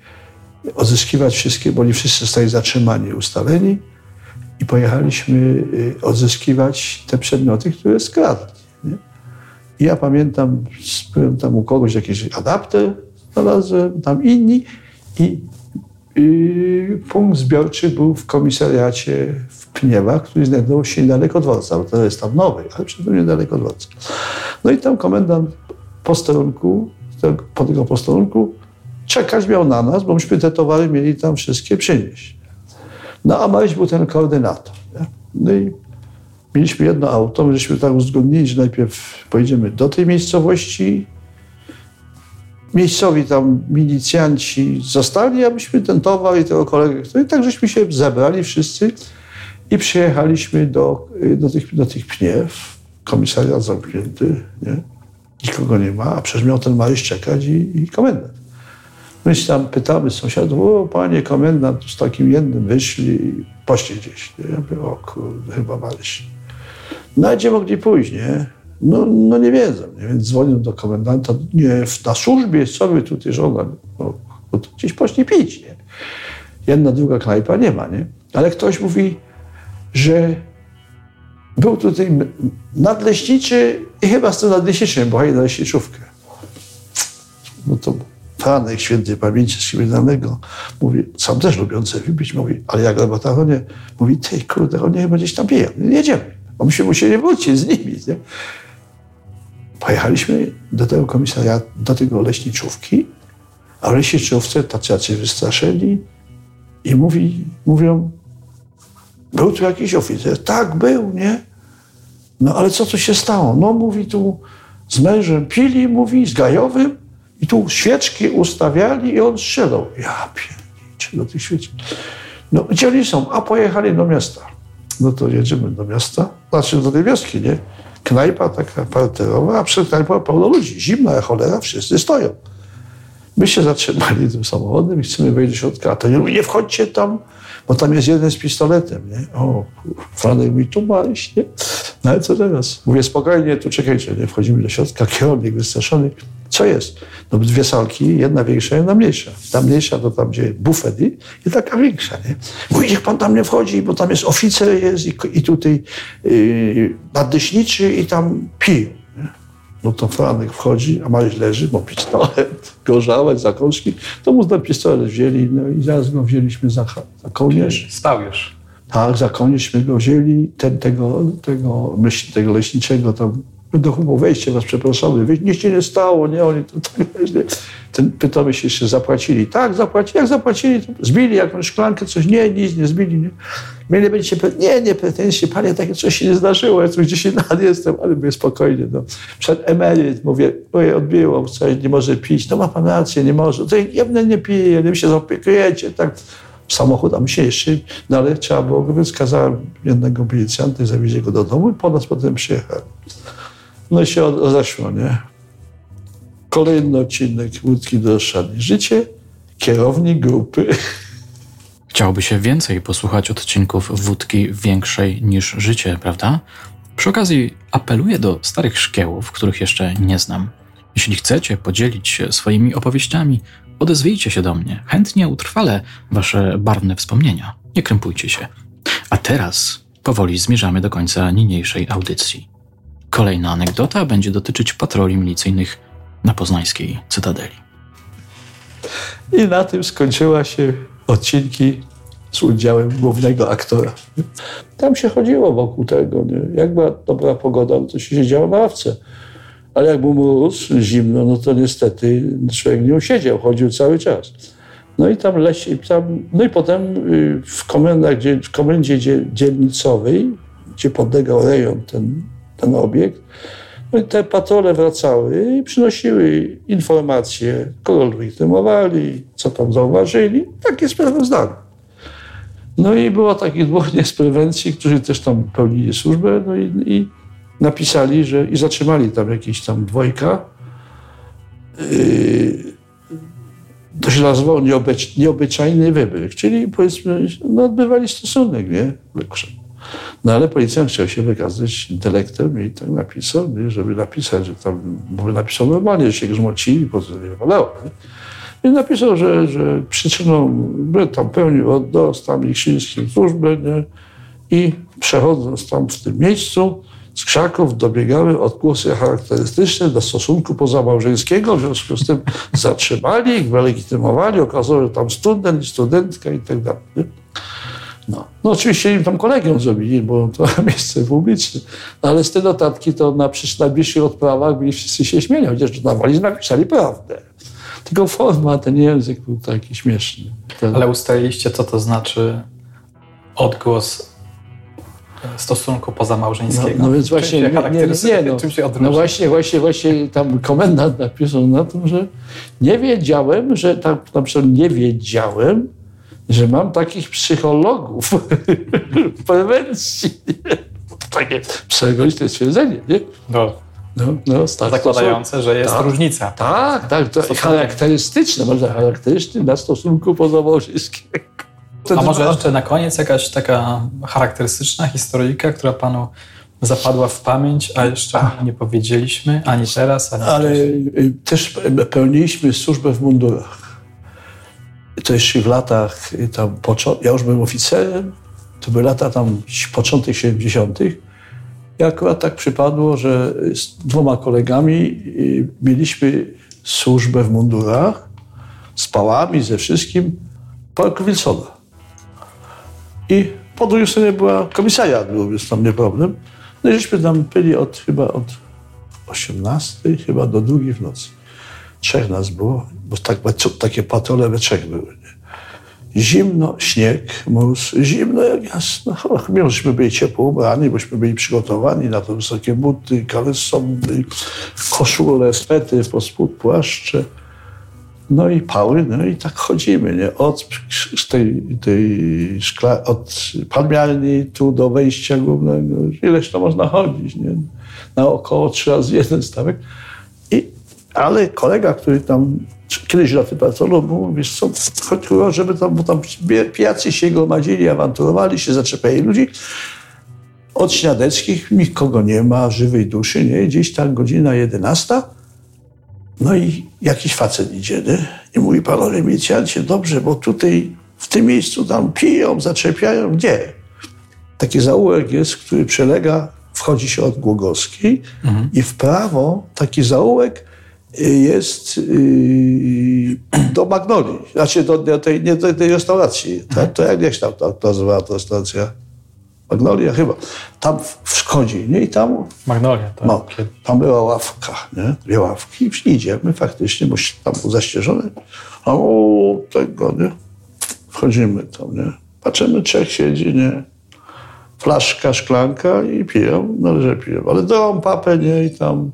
odzyskiwać wszystkie, bo oni wszyscy zostali zatrzymani, ustaleni i pojechaliśmy y, odzyskiwać te przedmioty, które skradli. Nie? I ja pamiętam, byłem tam u kogoś jakiś adapter znalazłem, tam inni i y, punkt zbiorczy był w komisariacie w Pniewach, który znajdował się niedaleko dworca, bo to jest tam nowy, ale tym niedaleko dworca. No i tam komendant posterunku, po tego posterunku czekać miał na nas, bo myśmy te towary mieli tam wszystkie przynieść. No a Maryś był ten koordynator. Nie? No i mieliśmy jedno auto, my żeśmy tak uzgodnili, że najpierw pojedziemy do tej miejscowości. Miejscowi tam milicjanci zostali, a myśmy ten towar i tego kolegę, no i tak żeśmy się zebrali wszyscy i przyjechaliśmy do, do, tych, do tych pniew. Komisariat zamknięty, nie? Nikogo nie ma, a przecież miał ten Maryś czekać i, i komendant. My się tam pytamy sąsiadów, o panie komendant, z takim jednym wyszli i poszli gdzieś. Ja mówię, o kurde, chyba Maryś. No gdzie mogli pójść, nie? No, no nie wiedzą, nie? więc dzwonią do komendanta, nie, na służbie, co wy tutaj żona? No, no to gdzieś poszli pić, nie? Jedna, druga knajpa nie ma, nie? Ale ktoś mówi, że był tutaj nadleśniczy i chyba z tym nadleśniczym, bo na leśniczówkę. No to Franek świętej pamięci z kryminalnego mówi, sam też lubiący wypić, mówi, ale jak na bataronie, mówi, ty kurde, oni chyba gdzieś tam piją, jedziemy. Bo myśmy musieli wrócić z nimi. Nie? Pojechaliśmy do tego komisariatu, do tego leśniczówki, a leśniczówce tacy jacy wystraszeni i mówi, mówią, był tu jakiś oficer. Tak, był, nie? No ale co tu się stało? No mówi tu z mężem pili, mówi, z Gajowym i tu świeczki ustawiali i on strzelał. Ja pierniczę do tych świeczek. No gdzie oni są? A pojechali do miasta. No to jedziemy do miasta, znaczy do tej wioski, nie? Knajpa taka parterowa, a przed knajpą pełno ludzi. Zimna cholera, wszyscy stoją. My się zatrzymali tym samochodem i chcemy wejść do środka, a to nie, nie wchodźcie tam, bo tam jest jeden z pistoletem, nie? O, Franek mi tu nie? No ale co teraz? Mówię, spokojnie, tu czekajcie, nie? Wchodzimy do środka, kierownik wystraszony. Co jest? No dwie salki, jedna większa, jedna mniejsza. Ta mniejsza to tam, gdzie bufet i, i taka większa, nie? Mówi, niech pan tam nie wchodzi, bo tam jest oficer jest i, i tutaj yy, nadleśniczy i tam piją. No to Franek wchodzi, a Maryś leży, bo pistolet, gorzałek, zakąski. To mu ten pistolet wzięli, no i zaraz go wzięliśmy za, za kołnierz. Stał już. Tak, za kołnierz go wzięli, ten, tego, tego, myśl, tego leśniczego tam do chubu wejście was przepraszamy, nic się nie stało, nie, oni to, tak, ten, pytamy się jeszcze, zapłacili. Tak, zapłacili, jak zapłacili, zbili jakąś szklankę, coś, nie, nic nie zbili, nie. Mieli będziecie, nie, nie pretensje, panie, takie coś się nie zdarzyło, ja tu gdzieś lat jestem, ale mówię spokojnie, no. Przed emeryt, mówię, ojej, odbiło, coś, nie może pić, no ma pan rację, nie może, to ja nie piję, nie się zaopiekujecie, tak samochód, a się jeszcze, no ale trzeba było, więc kazałem jednego milicjanta zawieźć go do domu i po nas potem przyjechał. No i się rozeszło, nie? Kolejny odcinek Łódzki do Roszady. Życie, kierownik grupy. Chciałoby się więcej posłuchać odcinków wódki większej niż życie, prawda? Przy okazji apeluję do starych szkiełów, których jeszcze nie znam. Jeśli chcecie podzielić się swoimi opowieściami, odezwijcie się do mnie. Chętnie utrwalę wasze barwne wspomnienia. Nie krępujcie się. A teraz powoli zmierzamy do końca niniejszej audycji. Kolejna anegdota będzie dotyczyć patroli milicyjnych na poznańskiej Cytadeli. I na tym skończyła się odcinki z udziałem głównego aktora. Tam się chodziło wokół tego. Nie? Jak była dobra pogoda, to się siedziało na ławce. Ale jak był mróz, zimno, no to niestety człowiek nie usiedział, chodził cały czas. No i tam leś, tam, no i potem y, w, komendach, w komendzie dzielnicowej, gdzie podlegał rejon ten ten obiekt. No i te patrole wracały i przynosiły informacje, kogo legitymowali, co tam zauważyli. Takie sprawozdania. No i było takich dwóch z prewencji, którzy też tam pełnili służbę no i, i napisali, że i zatrzymali tam jakieś tam dwojga. Yy, to się nieobecz, nieobyczajny wybryk, czyli powiedzmy, no odbywali stosunek, nie? No ale policjant chciał się wykazać intelektem i tak napisał, nie? żeby napisać, że tam, bo napisał normalnie, że się grzmocili, po co nie walało. I napisał, że, że przyczyną, by tam pełnił oddos, tam Ikrzyńskim służbę nie? i przechodząc tam w tym miejscu, z krzaków dobiegały odgłosy charakterystyczne do stosunku pozamałżeńskiego, w związku z tym zatrzymali ich, wylegitymowali, okazało się, że tam student, studentka i tak dalej. No. no oczywiście im tam kolegium zrobili, bo to miejsce publiczne. No, ale z tej notatki to na najbliższych odprawach byli wszyscy się śmieli, chociaż na walizę napisali prawdę. Tylko forma, ten język był taki śmieszny. Ten... Ale ustaliliście, co to znaczy odgłos stosunku pozamałżeńskiego. No, no więc właśnie, nie, nie, nie, no, czym się no właśnie, właśnie, właśnie tam komendant napisał na tym, że nie wiedziałem, że tam napisał, nie wiedziałem, że mam takich psychologów w prewencji. Takie przegroźne stwierdzenie, nie? No. No, no, tak, Zakładające, że jest tak, różnica. Tak, tak, to charakterystyczne, może charakterystyczne dla stosunku pozamałżeńskiego. A może jeszcze na koniec jakaś taka charakterystyczna historyjka, która panu zapadła w pamięć, a jeszcze nie powiedzieliśmy ani teraz, ani Ale wcześniej. też pełniliśmy służbę w mundurach to jeszcze w latach tam, ja już byłem oficerem, to były lata tam początek 70. I akurat tak przypadło, że z dwoma kolegami y, mieliśmy służbę w mundurach, z pałami, ze wszystkim, Parku Wilsona. I po drugiej stronie była komisariat, był, więc tam nie problem. No i żeśmy tam byli od chyba od 18 chyba do drugiej w nocy. Trzech nas było, bo tak, takie patrole we trzech były. Zimno, śnieg, mróz, zimno jak jasno. Mimo, żeśmy byli ciepło ubrani, bośmy byli przygotowani na to wysokie buty, kalesony, koszule, spety, pospód, płaszcze. No i pały, no i tak chodzimy, nie? Od tej, tej szkla, od palmiarni tu do wejścia głównego. Ileż to można chodzić, nie? Na około trzy razy jeden stawek. Ale kolega, który tam kiedyś na tym pracował, mówi, wiesz co, chodziło, żeby tam, bo tam pijacy się gromadzili, awanturowali się, zaczepiali ludzi. Od śniadeckich nikogo nie ma, żywej duszy, nie? Gdzieś tam godzina jedenasta no i jakiś facet idzie nie? i mówi, panowie milicjancie, dobrze, bo tutaj w tym miejscu tam piją, zaczepiają. Gdzie? Taki zaułek jest, który przelega, wchodzi się od Głogowskiej mhm. i w prawo taki zaułek jest yy, do Magnolii, znaczy do, do, tej, nie, do tej restauracji. Mhm. To, to jak, się tam to, nazywała ta restauracja? Magnolia chyba. Tam wchodzi, nie? I tam... Magnolia, tak. No, tam była ławka, nie? Dwie ławki i idziemy faktycznie, bo tam był zaścieżony. A o, tego, nie? Wchodzimy tam, nie? Patrzymy, trzech siedzi, nie? Flaszka, szklanka i piją, no że piją. Ale drą papę, nie? I tam...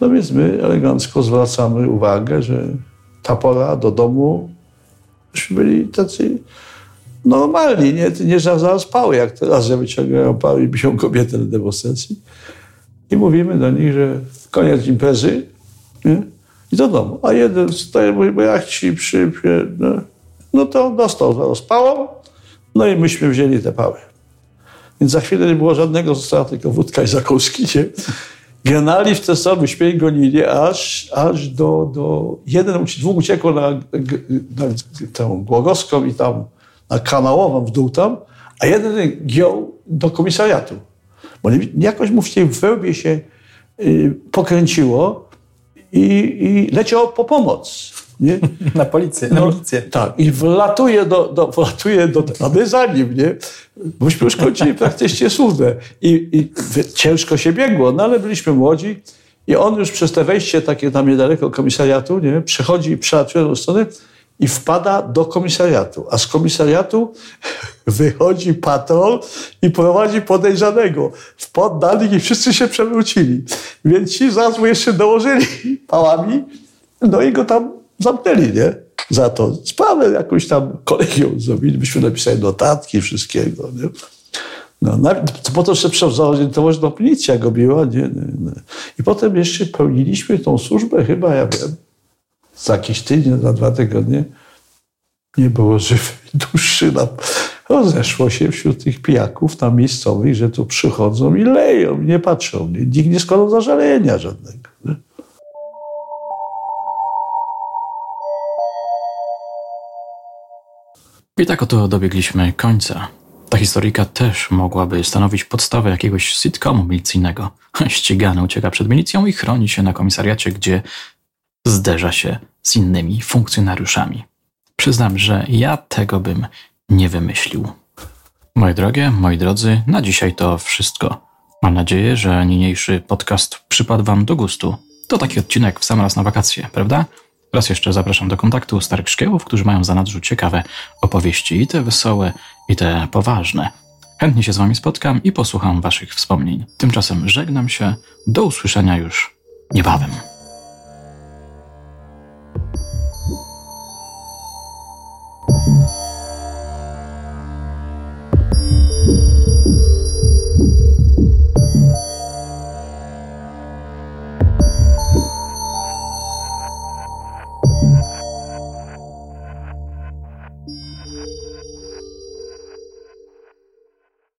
No więc my elegancko zwracamy uwagę, że ta pora do domu, myśmy byli tacy normalni, nie, nie zaraz pały, jak teraz, że wyciągają pały i biją kobietę na demonstracji. I mówimy do nich, że koniec imprezy nie? i do domu. A jeden staje, mówi, bo jak ci przypie, no, no to dostał zaraz pałą, no i myśmy wzięli te pały. Więc za chwilę nie było żadnego, została tylko wódka i zakąski, nie? Genali w te same śmiech gonili, aż, aż do, do... Jeden, dwóch uciekło na, na, na tę Głogowską i tam na kanałową w dół tam, a jeden giął do komisariatu. Bo jakoś mu w tej wełbie się y, pokręciło i, i leciał po pomoc. Nie? Na policję, no, na milicję. Tak, i wlatuje do, do, wlatuje do my za nim, nie? Bośmy już kończyli praktycznie służbę. I, I ciężko się biegło, no ale byliśmy młodzi i on już przez te wejście takie tam niedaleko komisariatu, nie? Przechodzi i przelatuje do strony i wpada do komisariatu, a z komisariatu wychodzi patrol i prowadzi podejrzanego w poddanych i wszyscy się przewrócili. Więc ci zaraz mu jeszcze dołożyli pałami, no i go tam zamknęli, nie? Za to sprawę jakąś tam kolegium zrobili, byśmy napisali notatki wszystkiego, nie? No, po to, że zorientować, no policja go biła, nie, nie, nie. I potem jeszcze pełniliśmy tą służbę chyba, ja wiem, za jakiś tydzień, za dwa tygodnie nie było żywej duszy. Nam rozeszło się wśród tych pijaków tam miejscowych, że tu przychodzą i leją, nie patrzą. Nikt nie składał zażalenia żadnego. Nie? I tak oto dobiegliśmy końca. Ta historyjka też mogłaby stanowić podstawę jakiegoś sitcomu milicyjnego. Ścigany ucieka przed milicją i chroni się na komisariacie, gdzie zderza się z innymi funkcjonariuszami. Przyznam, że ja tego bym nie wymyślił. Moje drogie, moi drodzy, na dzisiaj to wszystko. Mam nadzieję, że niniejszy podcast przypadł Wam do gustu. To taki odcinek w sam raz na wakacje, prawda? Raz jeszcze zapraszam do kontaktu starych szkiełów, którzy mają za nadrzu ciekawe opowieści, i te wesołe, i te poważne. Chętnie się z Wami spotkam i posłucham Waszych wspomnień. Tymczasem żegnam się. Do usłyszenia już niebawem.